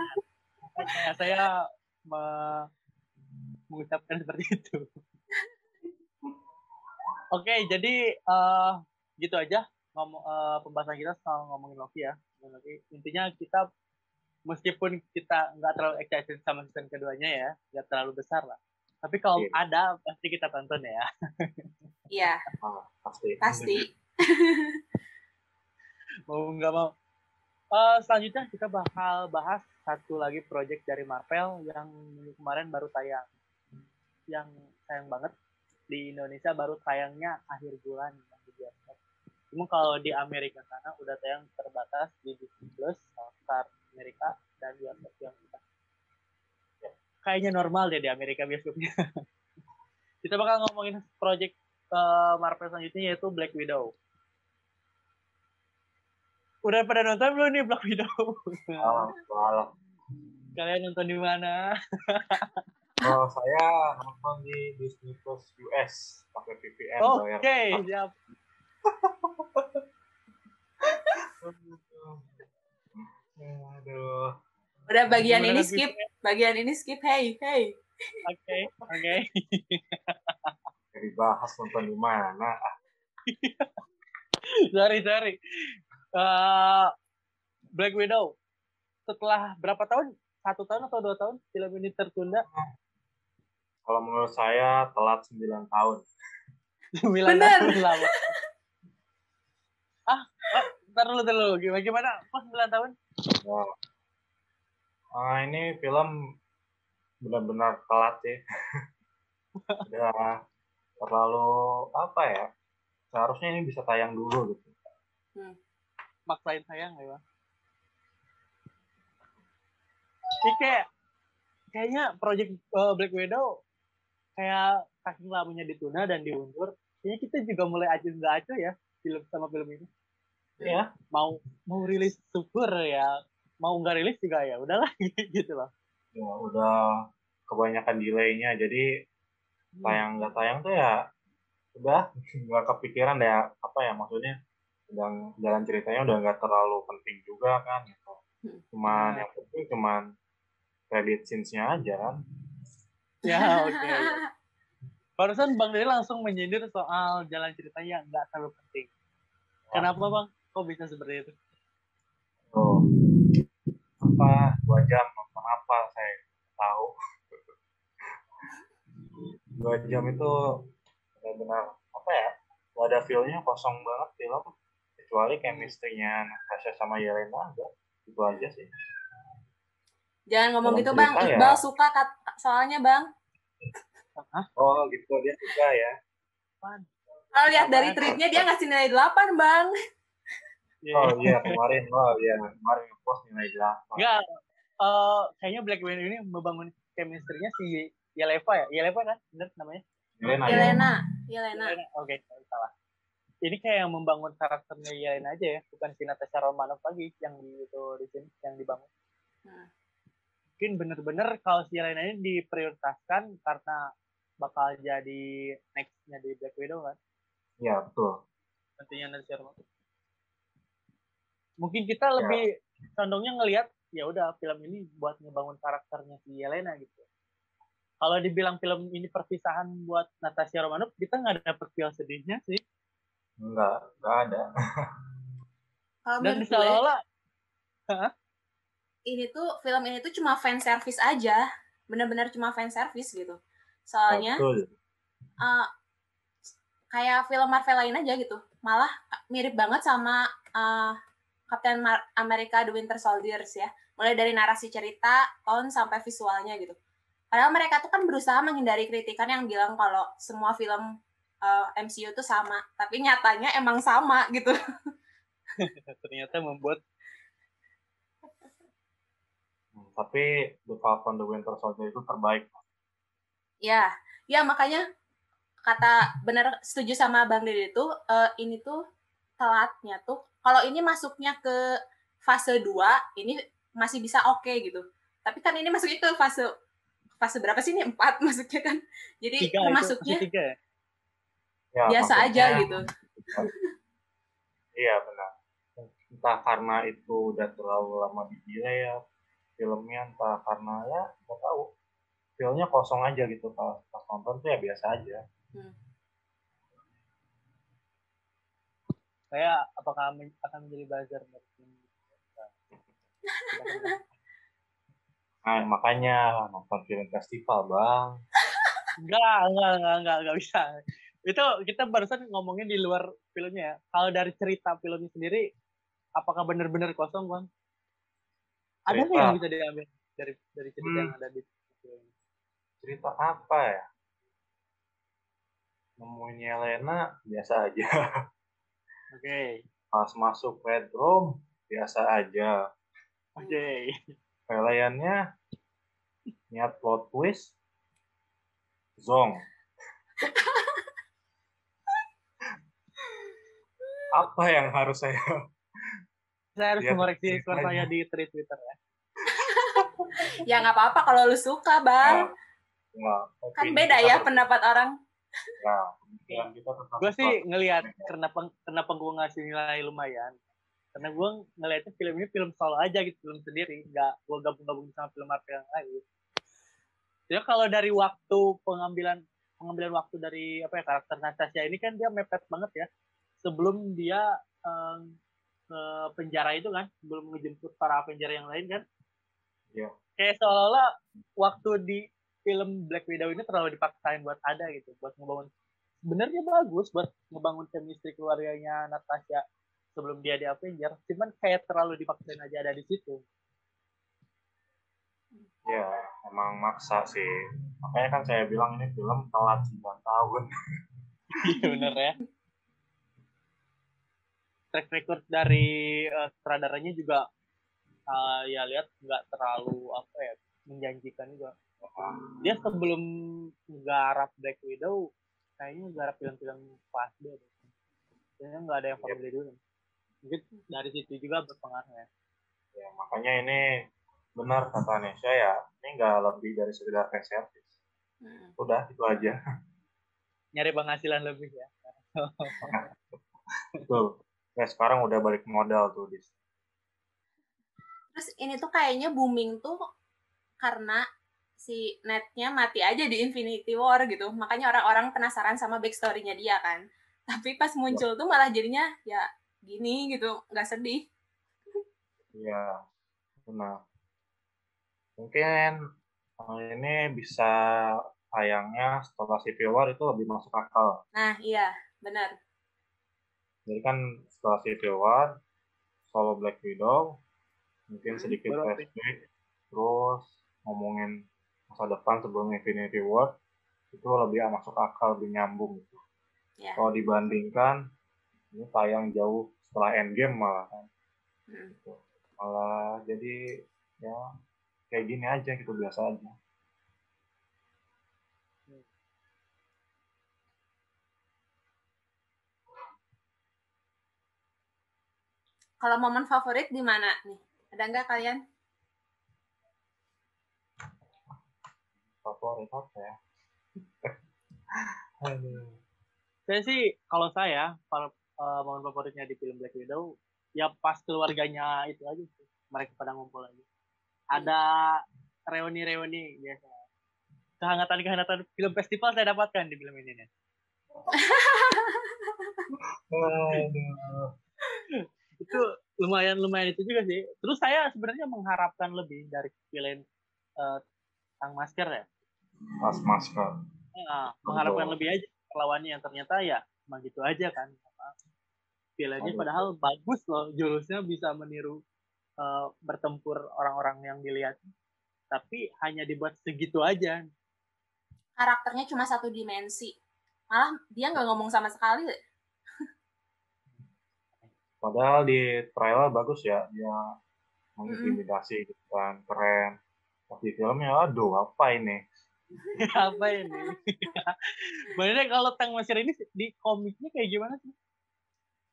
saya me- mengucapkan seperti itu. Oke, jadi eh, gitu aja ngomong eh, pembahasan kita soal ngomongin Loki ya. Loki. Intinya kita meskipun kita nggak terlalu excited sama season keduanya ya, nggak terlalu besar lah. Tapi kalau Iya. ada pasti kita tonton ya. Iya, Ah, pasti pasti. mau nggak mau. Eh, selanjutnya kita bakal bahas satu lagi project dari Marvel yang kemarin baru tayang. Yang sayang banget di Indonesia baru tayangnya akhir bulan. Cuma kalau di Amerika sana udah tayang terbatas di Disney Plus, Hotstar Amerika dan bioskop yang kita. Ya, Kayaknya normal deh di Amerika bioskopnya. kita bakal ngomongin project eh, Marvel selanjutnya yaitu Black Widow. Udah pada nonton belum nih Black Widow? Ah, salah. Kalian nonton di mana? Oh, saya nonton di Disney Plus US pakai VPN Oke, bayar. siap. Aduh. Udah bagian Gimana ini skip, bagian ini skip. Hey, hey. Oke, oke. Jadi bahas nonton di mana? Ah, sorry, sorry. Eh, Black Widow. Setelah berapa tahun? Satu tahun atau dua tahun film ini tertunda? Kalau menurut saya telat 9 tahun. 9 Bener. tahun lama. ah, ah, ntar dulu, dulu. Gimana, gimana? Kok 9 tahun? Ya. Ah, ini film benar-benar telat sih. Udah terlalu apa ya? Seharusnya ini bisa tayang dulu gitu. Maksain sayang ya, Bang. Ini kayak, kayaknya project eh, Black Widow kayak saking lamanya ditunda dan diundur, kayaknya kita juga mulai acuh nggak acuh ya film sama film ini. Ya, Mau mau rilis syukur ya, mau nggak rilis juga ya udahlah gitu loh. ya udah kebanyakan delaynya jadi tayang nggak tayang tuh ya udah nggak kepikiran ya apa ya maksudnya udah jalan ceritanya udah nggak terlalu penting juga kan gitu. Cuman Hmm. yang penting cuman credit scenes-nya aja kan. Ya oke. Barusan Bang Deli langsung menyindir soal jalan ceritanya yang nggak terlalu penting. Kenapa Bang? Kok bisa seperti itu? Tuh. Apa dua jam apa apa saya tahu. dua jam itu benar-benar apa ya? Gak ada feel-nya kosong banget film kecuali chemistry-nya Natasha sama Yelena aja itu aja sih Jangan ngomong gitu bang, ya. Iqbal suka kat, soalnya bang. Hah? oh gitu dia juga ya? Kalau lihat dari tweetnya dia ngasih nilai 8 bang. Oh iya kemarin oh iya kemarin post nilai delapan Enggak, eh, kayaknya Black Widow ini membangun chemistry-nya si Yeleva ya? Yeleva kan? Bener namanya? Yelena Yelena, Yelena. Yelena. Oke, salah. Ini kayak yang membangun karakternya Yelena aja ya, bukan si Natasha Romanoff lagi yang di itu di sini yang dibangun. Hmm. Mungkin bener-bener kalau si Yelena ini diprioritaskan karena bakal jadi next-nya di Black Widow kan? iya betul Nantinya Natasha Romanoff. Mungkin kita Ya. lebih condongnya ngelihat ya udah film ini buat ngebangun karakternya si Yelena gitu. Kalau dibilang film ini perpisahan buat Natasha Romanoff, kita nggak dapet feel sedihnya sih. Enggak enggak ada Kalau Dan seolah ini tuh film ini tuh cuma fan service aja, bener-bener cuma fan service gitu. Soalnya betul eh, kayak film Marvel lain aja gitu, malah mirip banget sama eh, Captain Mar- America The Winter Soldiers ya. Mulai dari narasi cerita, tone sampai visualnya gitu. Padahal mereka tuh kan berusaha menghindari kritikan yang bilang kalau semua film eh, MCU tuh sama, tapi nyatanya emang sama gitu. ternyata membuat Hmm, tapi The Falcon The Winter Soldier itu terbaik Ya, ya makanya kata bener setuju sama Bang Dede itu eh, ini tuh telatnya tuh kalau ini masuknya ke fase 2 ini masih bisa oke gitu. Tapi kan ini masuknya ke fase fase berapa sih ini? 4 masuknya kan. Jadi tiga itu masuknya masih tiga ya. Ya, biasa maksudnya- aja gitu. iya benar. Entah karena itu udah terlalu lama di delay ya filmnya entah karena ya nggak tahu. Filmnya kosong aja gitu pas pas nonton tuh ya biasa aja. Saya apakah men- akan menjadi buzzer nah makanya nonton film festival bang. Enggak, enggak, enggak, enggak, enggak bisa. Itu kita barusan ngomongin di luar filmnya ya. Kalau dari cerita filmnya sendiri, apakah benar-benar kosong, Bang? Ada nggak yang bisa diambil dari dari cerita Hmm. yang ada di film cerita apa ya nemuin Yelena biasa aja Oke, pas masuk red room biasa aja oke. Pelayannya niat plot twist zong apa yang harus saya Saya harus mengoreksi skor ceritanya. saya di tweet Twitter ya. Ya nggak apa-apa kalau lu suka, Bang. Nggak, Kan opini beda ya pendapat orang. Nah, kita tentang Gue sih ngelihat berbeda. kenapa kenapa gue ngasih nilai lumayan. Karena gue ngelihatnya film ini film solo aja gitu, film sendiri. Nggak gue gabung-gabung sama film Marvel yang lain. Ya kalau dari waktu pengambilan pengambilan waktu dari apa ya karakter Natasha ini kan dia mepet banget ya. Sebelum dia ke penjara itu kan, sebelum ngejemput para penjara yang lain kan. Iya. Kayak seolah-olah waktu di film Black Widow ini terlalu dipaksain buat ada gitu, buat ngebangun. Sebenarnya bagus buat ngebangun chemistry keluarganya Natasha sebelum dia di Avenger, cuman kayak terlalu dipaksain aja ada di situ. Ya, emang maksa sih. Makanya kan saya bilang ini film telat 9 tahun. Iya bener ya. Track record dari uh, sutradaranya juga uh, ya lihat nggak terlalu apa ya menjanjikan juga. Dia sebelum garap Black Widow kayaknya garap film-film pas dia. Kayaknya nggak ada yang family dulu. Mungkin dari situ juga berpengaruh ya. Ya, makanya ini benar kata Nesha ya ini nggak lebih dari sekedar fan service hmm. udah itu aja nyari penghasilan lebih ya betul ya sekarang udah balik modal tuh dis. Terus ini tuh kayaknya booming tuh karena si netnya mati aja di Infinity War gitu. Makanya orang-orang penasaran sama backstory-nya dia kan. Tapi pas muncul tuh malah jadinya ya gini gitu nggak sedih. Iya benar. Mungkin ini bisa tayangnya setelah Civil War itu lebih masuk akal. Nah, iya, benar. Jadi kan setelah Civil War, solo Black Widow, mungkin hmm, sedikit flashback, terus ngomongin masa depan sebelum Infinity War, itu lebih masuk akal, lebih nyambung gitu. Yeah. Kalau dibandingkan, ini tayang jauh setelah Endgame malah kan. Hmm. Gitu. Malah jadi ya kayak gini aja gitu biasa aja kalau momen favorit di mana nih? Ada nggak kalian? Favorit apa ya? Saya sih kalau saya kalau uh, momen favoritnya di film Black Widow ya pas keluarganya itu aja sih. Mereka pada ngumpul lagi ada reuni-reuni biasa. Kehangatan-kehangatan film festival saya dapatkan di film ini nih. itu lumayan lumayan itu juga sih. Terus saya sebenarnya mengharapkan lebih dari film uh, Sang Masker ya. Mas Masker. Nah, mengharapkan lebih aja lawannya yang ternyata ya cuma gitu aja kan. Filmnya padahal bagus loh, jurusnya bisa meniru uh, bertempur orang-orang yang dilihat tapi hanya dibuat segitu aja karakternya cuma satu dimensi malah dia nggak ngomong sama sekali padahal di trailer bagus ya dia mengintimidasi mm -hmm. kan keren. Tapi filmnya aduh apa ini? Apa ini? Sebenarnya kalau Tang Mesir ini di komiknya kayak gimana sih?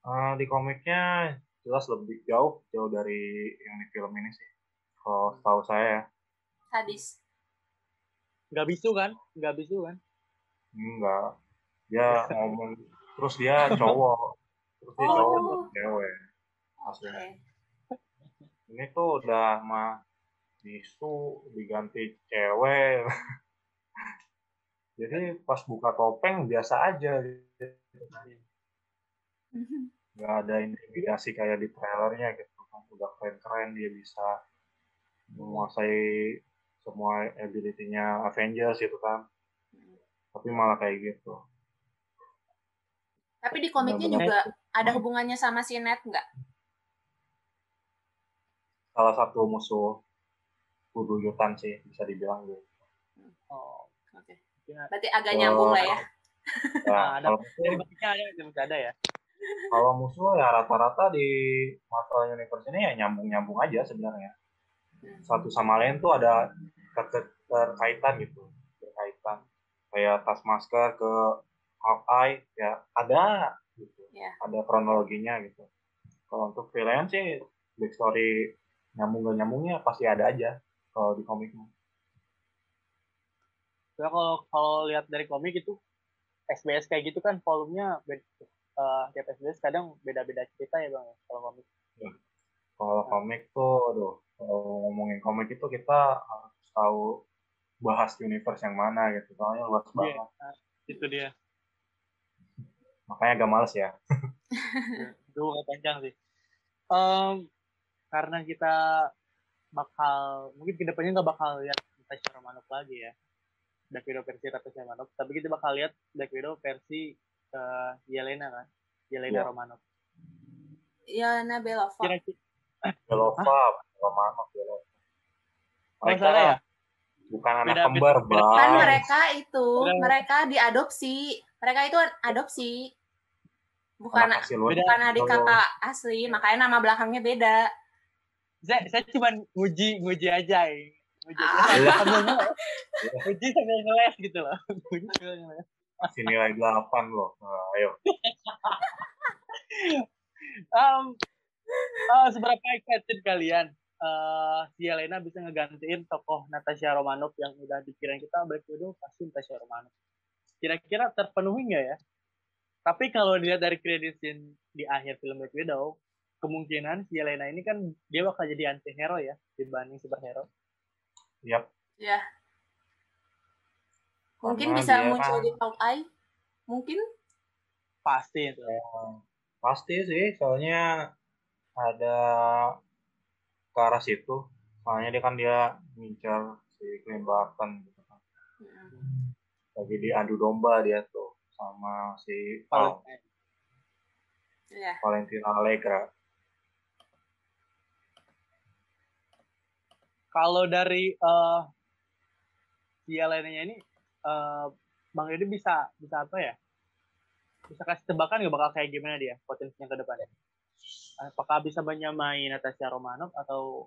Uh, di komiknya jelas lebih jauh jauh dari yang di film ini sih. Kalau tahu saya ya. Sadis. Nggak bisu kan? Nggak bisu kan? Enggak dia ngomong terus dia cowok terus dia oh. cowok terus cewek. Aslinya okay. ini tuh udah mah bisu diganti cewek. Jadi pas buka topeng biasa aja gitu. Nggak ada intimidasi kayak di trailernya gitu. Kan udah keren-keren dia bisa menguasai semua ability-nya Avengers gitu kan. Tapi malah kayak gitu. Tapi di komiknya juga ada hubungannya sama si Ned nggak? Salah satu musuh bubuyutan sih bisa dibilang gitu. Oh oke. Okay. berarti agak nyambung lah ya. Nah, ada, ada, ada ya? Kalau musuh ya rata-rata di Marvel Universe ini ya nyambung-nyambung aja sebenarnya. Satu sama lain tuh ada terkaitan gitu terkaitan kayak tas masker ke Hawkeye ya ada yeah. ada kronologinya gitu kalau untuk freelance sih backstory nyambung gak nyambungnya pasti ada aja kalau di komiknya ya kalau kalau lihat dari komik itu SBS kayak gitu kan volumenya uh, tiap SBS kadang beda-beda cerita ya bang kalau komik. Ya. Kalau nah. komik tuh, aduh, kalau ngomongin komik itu kita harus tahu bahas universe yang mana gitu, soalnya luas yeah, banget. Nah, itu dia. Makanya agak males ya. Itu gak panjang sih. Um, karena kita bakal mungkin ke depannya nggak bakal lihat Natasha Romanoff lagi ya. Black Widow versi Natasha Romanoff, tapi kita bakal lihat Black Widow versi uh, Yelena kan, Yelena Iya. Romanov. Yelena Belova. Kira-kira Belova, Romanov, Belova. Oh, Mereka salah ya? bukan anak Beda- kembar, beda- beda- Kan Bang. mereka itu, mereka diadopsi. Mereka itu adopsi. Bukan bukan adik kakak asli, makanya nama belakangnya beda. saya, saya cuma nguji nguji aja ya. Nguji aja. Ah. Sambil nge- nguji sambil ngeles gitu loh. Nguji sambil ngeles. Masih nilai 8 loh. Nah, ayo. Um, uh, seberapa excited kalian uh, si Yelena bisa ngegantiin tokoh Natasha Romanoff yang udah dikirain kita Black Widow pasti Natasha Romanoff. Kira-kira terpenuhi nggak ya? Tapi kalau dilihat dari credit scene di akhir film Black Widow, kemungkinan si Yelena ini kan dia bakal jadi anti hero ya dibanding superhero. Yap. Ya, mungkin Karena bisa muncul kan- di Hawkeye. Mungkin Pasti itu. Pasti sih, soalnya ada ke arah situ. Soalnya dia kan dia ngincar si Clint Barton. Lagi diadu domba dia tuh sama si Paling- ya. Valentina Allegra. kalau dari eh si Yelena ini eh Bang Edi bisa bisa apa ya? Bisa kasih tebakan nggak bakal kayak gimana dia potensinya ke depannya? Apakah bisa menyamai Natasha Romanoff atau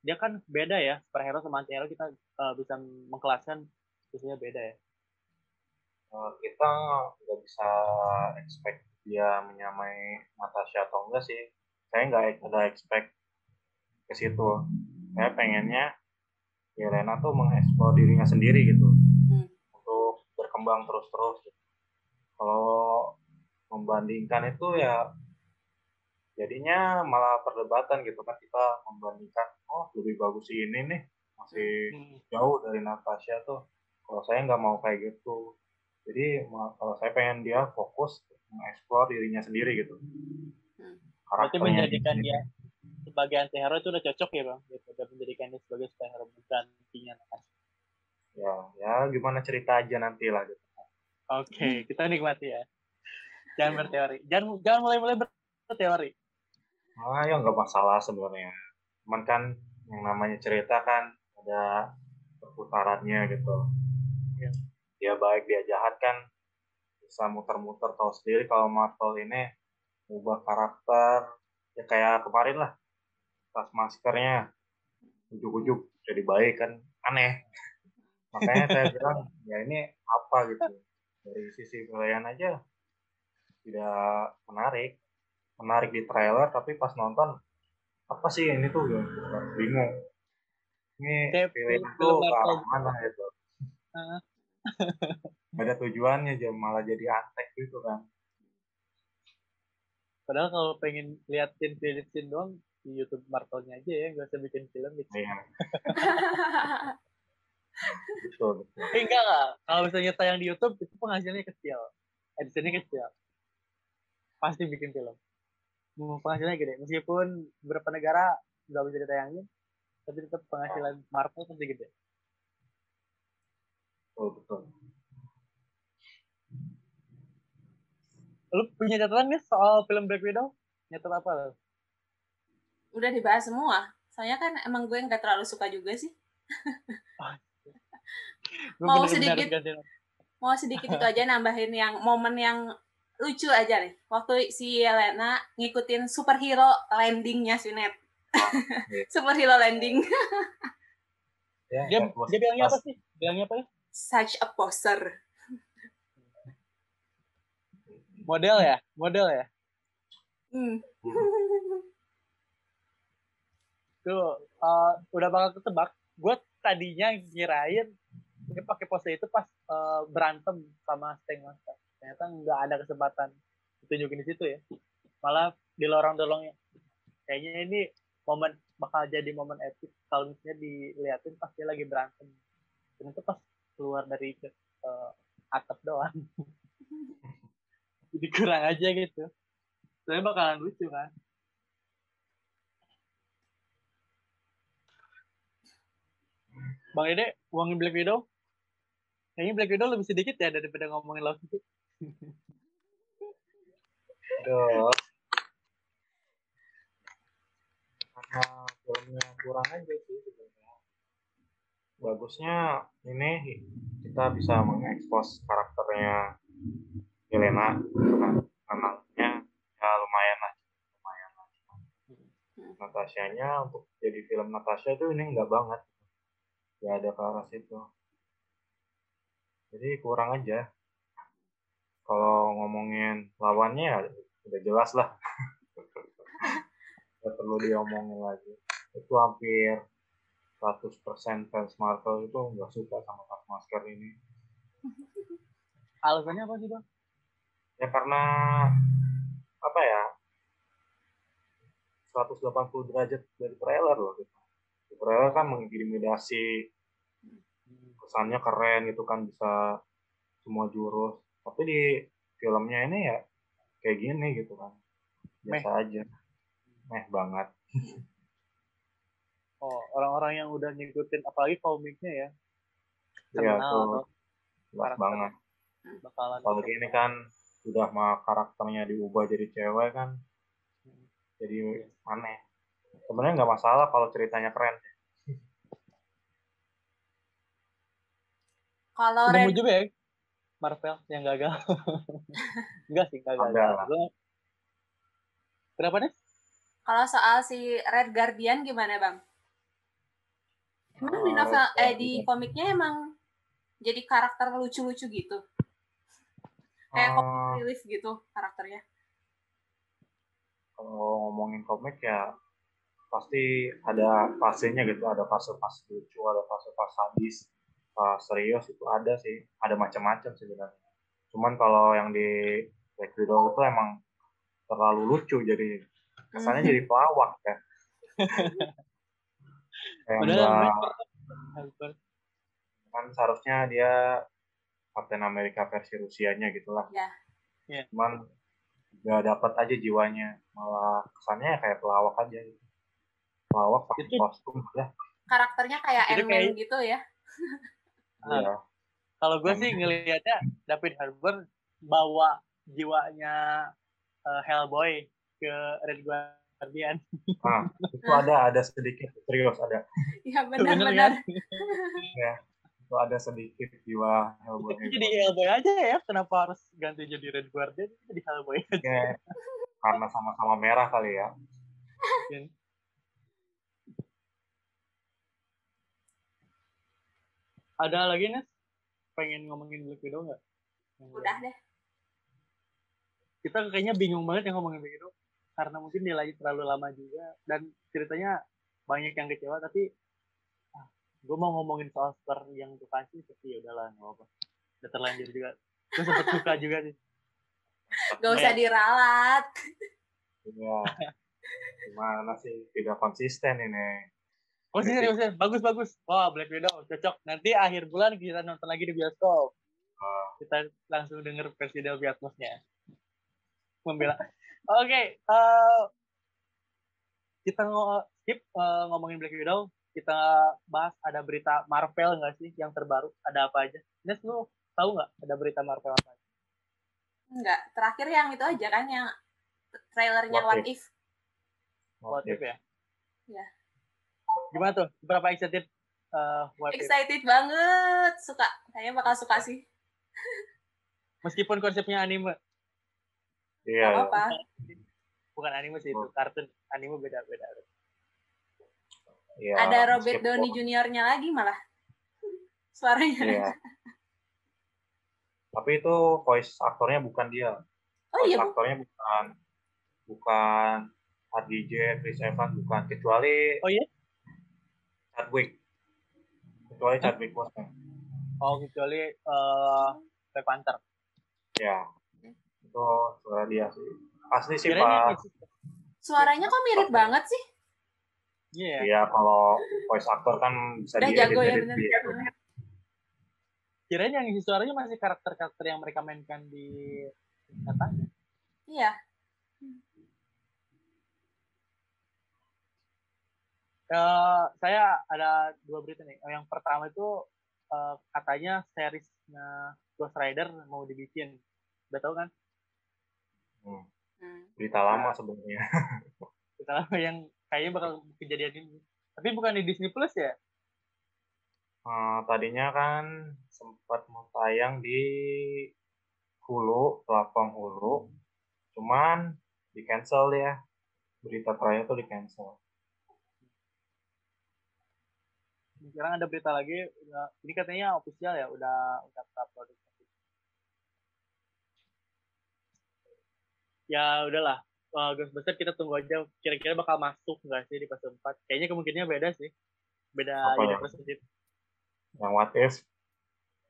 dia kan beda ya superhero sama anti hero kita eh, bisa mengkelaskan biasanya beda ya. Eh, kita nggak bisa expect dia menyamai Natasha atau enggak sih. Saya nggak nggak expect ke situ. Saya pengennya Yelena tuh mengeksplor dirinya sendiri gitu. Hmm. Untuk berkembang terus-terus. gitu. Kalau membandingkan itu ya jadinya malah perdebatan gitu kan kita membandingkan oh lebih bagus si ini nih masih Hmm. jauh dari Natasha tuh kalau saya nggak mau kayak gitu jadi kalau saya pengen dia fokus mengeksplor dirinya sendiri gitu Hmm. Berarti menjadikan dia sebagai anti hero itu udah cocok ya bang, gitu. Udah menjadikan dia sebagai superhero gantinya Natasha. ya ya gimana cerita aja nanti lah gitu Oke, kita nikmati ya. Jangan berteori. Jangan jangan mulai-mulai berteori. ah ya nggak masalah sebenarnya cuman kan yang namanya cerita kan ada perputarannya gitu Iya. dia baik dia jahat kan. Bisa muter-muter tahu sendiri kalau Marvel ini ubah karakter. Ya kayak kemarin lah pas maskernya ujuk-ujuk jadi baik kan. Aneh. Makanya saya bilang ya ini apa gitu? Dari sisi pilihan aja tidak menarik. Menarik di trailer tapi pas nonton apa sih ini tuh? Ya, bingung. Ini film tuh ke arah mana gitu. Heeh. Gak ada tujuannya aja malah jadi antek gitu kan Padahal kalau pengen liatin scene doang di YouTube Marvelnya aja ya, nggak usah bikin film gitu. Iya, betul betul Eh, enggak lah. Kalau misalnya tayang di YouTube itu penghasilannya kecil, editannya kecil. Pasti bikin film. Hmm, Penghasilannya gede. Meskipun beberapa negara nggak bisa ditayangin, tapi tetap penghasilan Marvel pasti gede. Betul betul Lu punya catatan nih soal film Black Widow? Nyatet apa lo? Udah dibahas semua. Soalnya kan emang gue nggak terlalu suka juga sih. Mau sedikit? Mau sedikit itu aja nambahin yang momen yang lucu aja nih. Waktu si Yelena ngikutin superhero landingnya si Ned. iya. superhero landing. ya Dia, plus- dia bilangnya apa sih? Bilangnya apa ya? Such a poser. Model ya? Model ya? Hmm. Tuh, uh, udah bakal ketebak. Gue tadinya ngirain dia pakai pose itu pas uh, berantem sama Sting Monster. Ternyata nggak ada kesempatan ditunjukin di situ ya. Malah di lorong-lorongnya. Kayaknya ini momen bakal jadi momen epic kalau misalnya diliatin pas dia lagi berantem. Ternyata pas keluar dari uh, atap doang. jadi kurang aja gitu. Soalnya bakalan lucu kan. Bang Ede, uangin Black Widow? Kayaknya Black Widow lebih sedikit ya daripada ngomongin Loki. Aduh. Karena filmnya kurang aja sih. Bagusnya ini kita bisa mengekspos karakternya Helena karena anaknya ya lumayan lah lumayan lah. Natasha-nya untuk jadi film Natasha itu ini enggak banget. Nggak ada ke arah situ. Jadi kurang aja. Kalau ngomongin lawannya ya udah jelas lah. Nggak perlu diomongin lagi. Itu hampir 100% fans Marvel itu nggak suka sama Cap Masker ini. Alasannya apa sih bang? ya karena apa ya? 180 derajat dari trailer loh gitu. Di trailer kan mengintimidasi kesannya keren gitu kan bisa semua jurus. Tapi di filmnya ini ya kayak gini gitu kan. Biasa aja. Meh banget Oh, orang-orang yang udah ngikutin apalagi komiknya ya. Iya Kenal tuh atau banget bakalan apalagi ini kan udah mah karakternya diubah jadi cewek kan jadi aneh sebenarnya nggak masalah kalau ceritanya keren Kalau Red juga ya Marvel yang gagal. Enggak sih, gagal. Gua- Kenapa nih? kalau soal si Red Guardian gimana bang? Emang di Oh, novel eh Red di komiknya emang jadi karakter lucu-lucu gitu. Kayak Eh, comic relief gitu karakternya. kalau ngomongin komik ya pasti ada fasenya gitu ada fase-fase lucu ada fase-fase sadis fase serius itu ada sih ada macam-macam sebenarnya cuman kalau yang di Black Widow itu emang terlalu lucu jadi kesannya Mhm. jadi pelawak ya Padahal kan seharusnya dia Captain America versi Rusianya gitu lah. Ya. Iya. Cuman nggak dapat aja jiwanya, malah kesannya kayak pelawak aja gitu. Pelawak pakai Itu- kostum ya. Karakternya kayak Ant-Man kayak- gitu ya. Iya. Kalau gue sih ngelihatnya David Harbour bawa jiwanya eh, Hellboy ke Red Guardian. Nah, itu ada ada sedikit serius ada. Iya benar-benar. kan? Itu ada sedikit jiwa Hellboy. Itu jadi Hellboy aja ya. Kenapa harus ganti jadi Red Guardian? Jadi Hellboy aja. Kayak karena sama-sama merah kali ya. Ada lagi nih? Pengen ngomongin Black Widow nggak? Udah deh. kita kayaknya bingung banget yang ngomongin begitu karena mungkin dia lagi terlalu lama juga dan ceritanya banyak yang kecewa tapi ah, gue mau ngomongin soal Star yang gue kasih tapi ya udahlah nggak apa udah terlanjur juga gue sempet suka juga sih Gak usah diralat. Iya. Gimana sih tidak konsisten ini. oh sih serius serius. bagus bagus wah Black Widow cocok nanti akhir bulan kita nonton lagi di bioskop Ah. kita langsung denger versi Dolby Atmos-nya membela oke eh, kita ngo skip eh, ngomongin Black Widow. Kita bahas ada berita Marvel nggak sih yang terbaru? Ada apa aja? Nes lu tahu nggak ada berita Marvel apa aja? Enggak, terakhir yang itu aja kan yang trailernya What What, If. What if. ya? Iya. gimana tuh? Berapa excited eh, What If? Excited banget, suka. Kayaknya bakal suka sih. meskipun konsepnya anime Iya. Apa-apa. bukan anime sih itu Oh. kartun anime beda beda Iya, Ada Robert Downey Junior-nya lagi malah. Suaranya. Iya. Tapi itu voice aktornya bukan dia. Oh voice iya, aktornya bukan bukan RDJ, Chris Evans bukan kecuali Oh iya? Chadwick. Kecuali Chadwick Boseman. oh kecuali eh Black Panther Ya. Itu suara dia sih. Asli sih Pak. Suaranya kok mirip banget sih? Iya. Iya, kalau voice actor kan bisa Udah diedit jago ya, bener. gitu. Kirain yang isi suaranya masih karakter-karakter yang mereka mainkan di katanya. Iya. Eh, saya ada dua berita nih. Yang pertama itu uh, katanya seriesnya Ghost Rider mau dibikin. Udah tahu kan? Hmm. hmm. Berita lama nah, sebenarnya. Berita lama yang kayaknya bakal kejadian ini. Tapi bukan di Disney Plus ya? Uh, tadinya kan sempat mau tayang di Hulu, platform Hulu. Cuman di cancel ya. Berita terakhir tuh di cancel. sekarang ada berita lagi ini katanya official ya udah udah produk ya udahlah. Uh, Ghostbusters kita tunggu aja kira-kira bakal masuk nggak sih di fase 4 kayaknya kemungkinannya beda sih. Beda Apa universe ya? yang what if?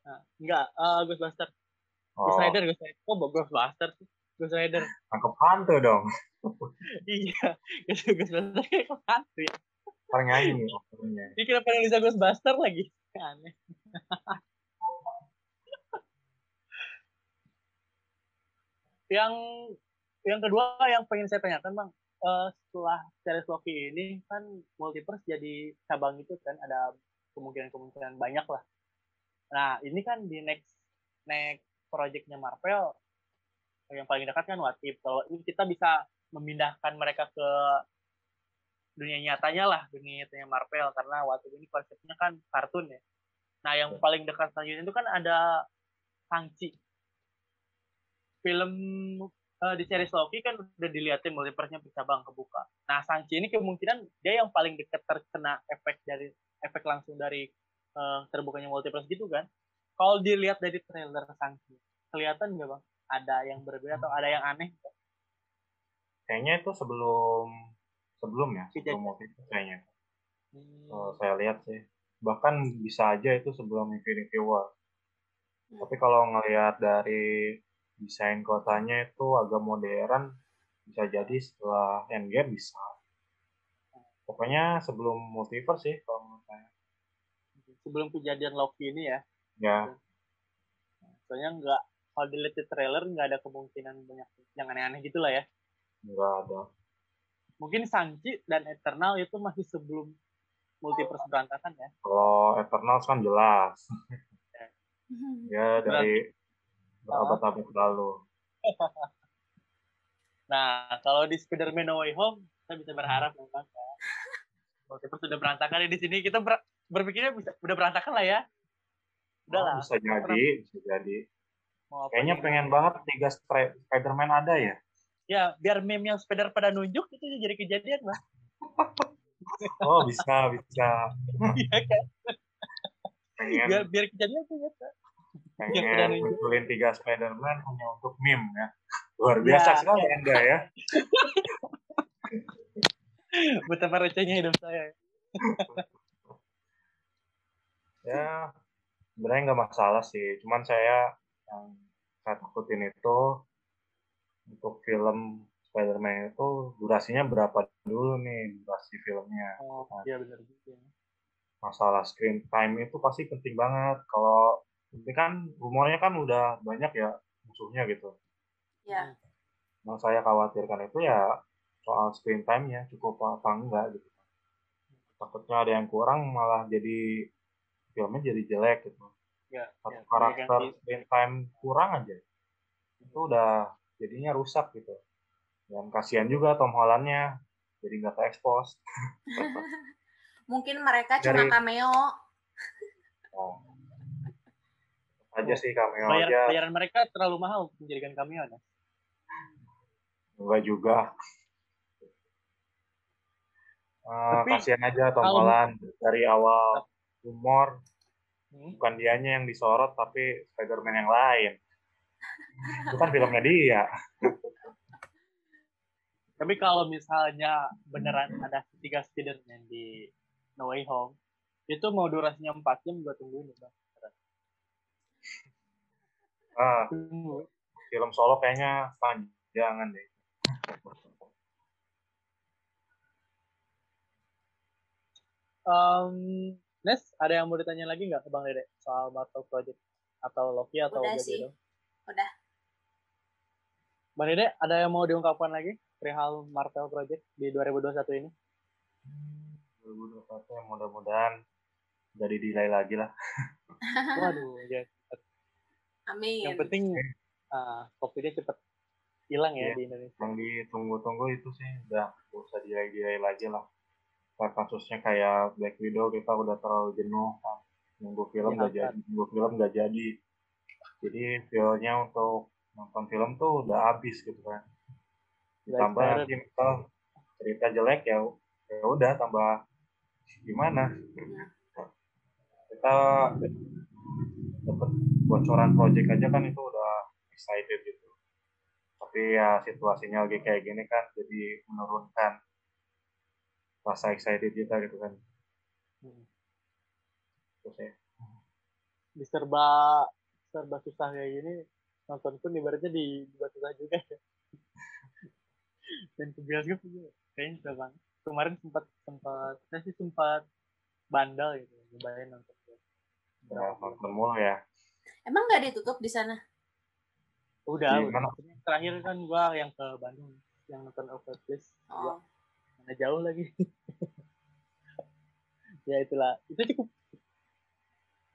Nah, enggak uh, Ghostbusters oh. Ghost Rider Ghost Rider. Kok Ghostbusters sih? Ghost Rider. Tangkap hantu dong. Iya Ghostbusters kayak hantu ya. Orang nyanyi Ini kenapa yang bisa Ghostbuster lagi? Aneh. yang yang kedua yang pengen saya tanyakan bang uh, setelah series Loki ini kan multiverse jadi cabang itu kan ada kemungkinan-kemungkinan banyak lah. Nah ini kan di next next projectnya Marvel yang paling dekat kan What If. Kalau ini kita bisa memindahkan mereka ke dunia nyatanya lah dunia nyatanya Marvel karena waktu ini konsepnya kan kartun ya. Nah yang paling dekat selanjutnya itu kan ada Shang-Chi. Film uh, di series Loki kan udah dilihatin multiverse-nya bercabang kebuka. Nah Shang-Chi ini kemungkinan dia yang paling dekat terkena efek dari efek langsung dari uh, terbukanya multiverse gitu kan. Kalau dilihat dari trailer Shang-Chi kelihatan nggak bang? Ada yang berbeda atau ada yang aneh? Kayaknya itu sebelum sebelum ya sebelum multiverse kayaknya. Hmm. uh, saya lihat sih bahkan bisa aja itu sebelum Infinity War. Hmm. tapi kalau ngelihat dari desain kotanya itu agak modern bisa jadi setelah Endgame bisa. Pokoknya sebelum multiverse sih kalau menurut saya. Sebelum kejadian Loki ini ya. Ya. Soalnya nggak kalau dilihat di trailer nggak ada kemungkinan banyak yang aneh-aneh gitulah ya. Nggak ada. Mungkin Sanji dan Eternal itu masih sebelum multiverse berantakan ya. Kalau Eternal kan jelas. ya. Dari berabad-abad lalu. nah, kalau di Spider-Man No Way Home, kita bisa berharap memang ya. Multiverse sudah berantakan ya di sini kita ber berpikirnya bisa udah berantakan lah ya. Udah lah. Oh, bisa jadi, bisa jadi. Kayaknya pengen banget tiga Spider-Man ada ya ya biar meme yang sepeda pada nunjuk itu jadi kejadian lah oh bisa bisa iya kan pengen, biar biar kejadian tuh ya pengen munculin tiga Spiderman hanya untuk meme ya luar biasa ya. sekali anda ya betapa recehnya hidup saya ya sebenarnya nggak masalah sih cuman saya yang saya takutin itu untuk film Spider-Man itu durasinya berapa dulu nih durasi filmnya. Oh iya benar juga. Masalah screen time itu pasti penting banget. Kalau ini kan rumornya kan udah banyak ya musuhnya gitu. Iya. Yang saya khawatirkan itu ya soal screen time-nya cukup apa enggak gitu. Takutnya ada yang kurang malah jadi filmnya jadi jelek gitu. Ya, Satu ya, karakter screen time kurang aja. Itu udah jadinya rusak gitu dan kasihan juga Tom Hollandnya jadi nggak terekspos mungkin mereka cuma Dari... cameo oh aja sih cameo Bayar, aja. bayaran mereka terlalu mahal menjadikan cameo ya enggak juga. Uh, kasihan aja Tom kalau... Holland dari awal. Humor. Hmm? bukan dianya yang disorot tapi Spider-Man yang lain. Itu kan filmnya dia. Tapi kalau misalnya beneran ada tiga Spiderman di No Way Home itu mau durasinya empat jam gue tungguin bang ah, film solo kayaknya panjangan deh um, Nes, ada yang mau ditanya lagi nggak ke Bang Dede soal Marvel Project atau Loki atau Udah sih. Udah. Mbak Dede, ada yang mau diungkapkan lagi perihal Marvel Project di 2021 ini? 2021 yang mudah-mudahan jadi delay lagi lah. Waduh, ya. Amin. Yang penting uh, COVID-nya cepet hilang ya Iya. di Indonesia. yang ditunggu-tunggu itu sih udah gak usah delay-delay lagi lah Kayak kasusnya kayak Black Widow kita udah terlalu jenuh kan nunggu film Iya, nggak kan. jadi nunggu film nggak jadi jadi feelnya untuk nonton film tuh udah habis gitu kan ditambah nanti misal cerita jelek ya ya udah tambah gimana kita dapat bocoran project aja kan itu udah excited gitu tapi ya situasinya lagi kayak gini kan jadi menurunkan rasa excited kita gitu kan Hmm. terus ya Di serba susah kayak gini nonton pun ibaratnya di dibuat susah juga ya. Dan ke bioskop juga kayaknya susah banget. Kemarin sempat sempat saya sih sempat bandel gitu, nyobain nonton. ya, nonton mulu ya Emang nggak ditutup di sana? Udah, Di udah. Terakhir kan gua yang ke Bandung, yang nonton Overplus. Oh. Mana jauh lagi. ya itulah, itu cukup.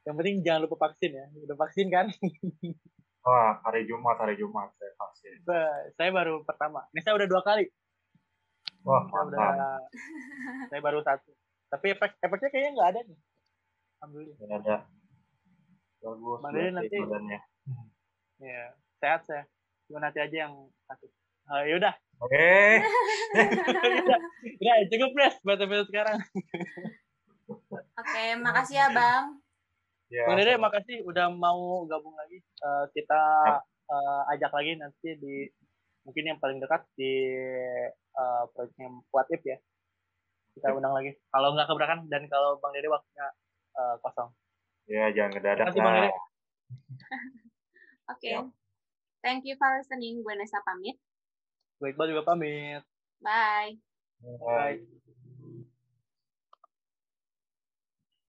Yang penting jangan lupa vaksin ya. Udah vaksin kan? wah hari Jumat hari Jumat saya vaksin saya baru pertama. Ini saya udah dua kali. wah Saya udah, saya baru satu. Tapi efek efeknya kayaknya nggak ada nih. Alhamdulillah. Nggak ada bagus Bang Dede nanti- badannya Ya, sehat saya. Cuma nanti aja yang sakit. Oh, yaudah. oke udah, udah cukup deh buat episode sekarang. Oke, makasih ya Bang. ya Bang Dede, makasih udah mau gabung lagi. Eh, kita eh, ajak lagi nanti di mungkin yang paling dekat di eh, proyeknya What If ya. Kita undang lagi. Kalau nggak keberatan dan kalau Bang Dede waktunya eh, kosong. Ya jangan Bang lah. Oke. Siap. Thank you for listening. Gue Nesa pamit. Gue Iqbal juga pamit. Bye. Bye. Bye.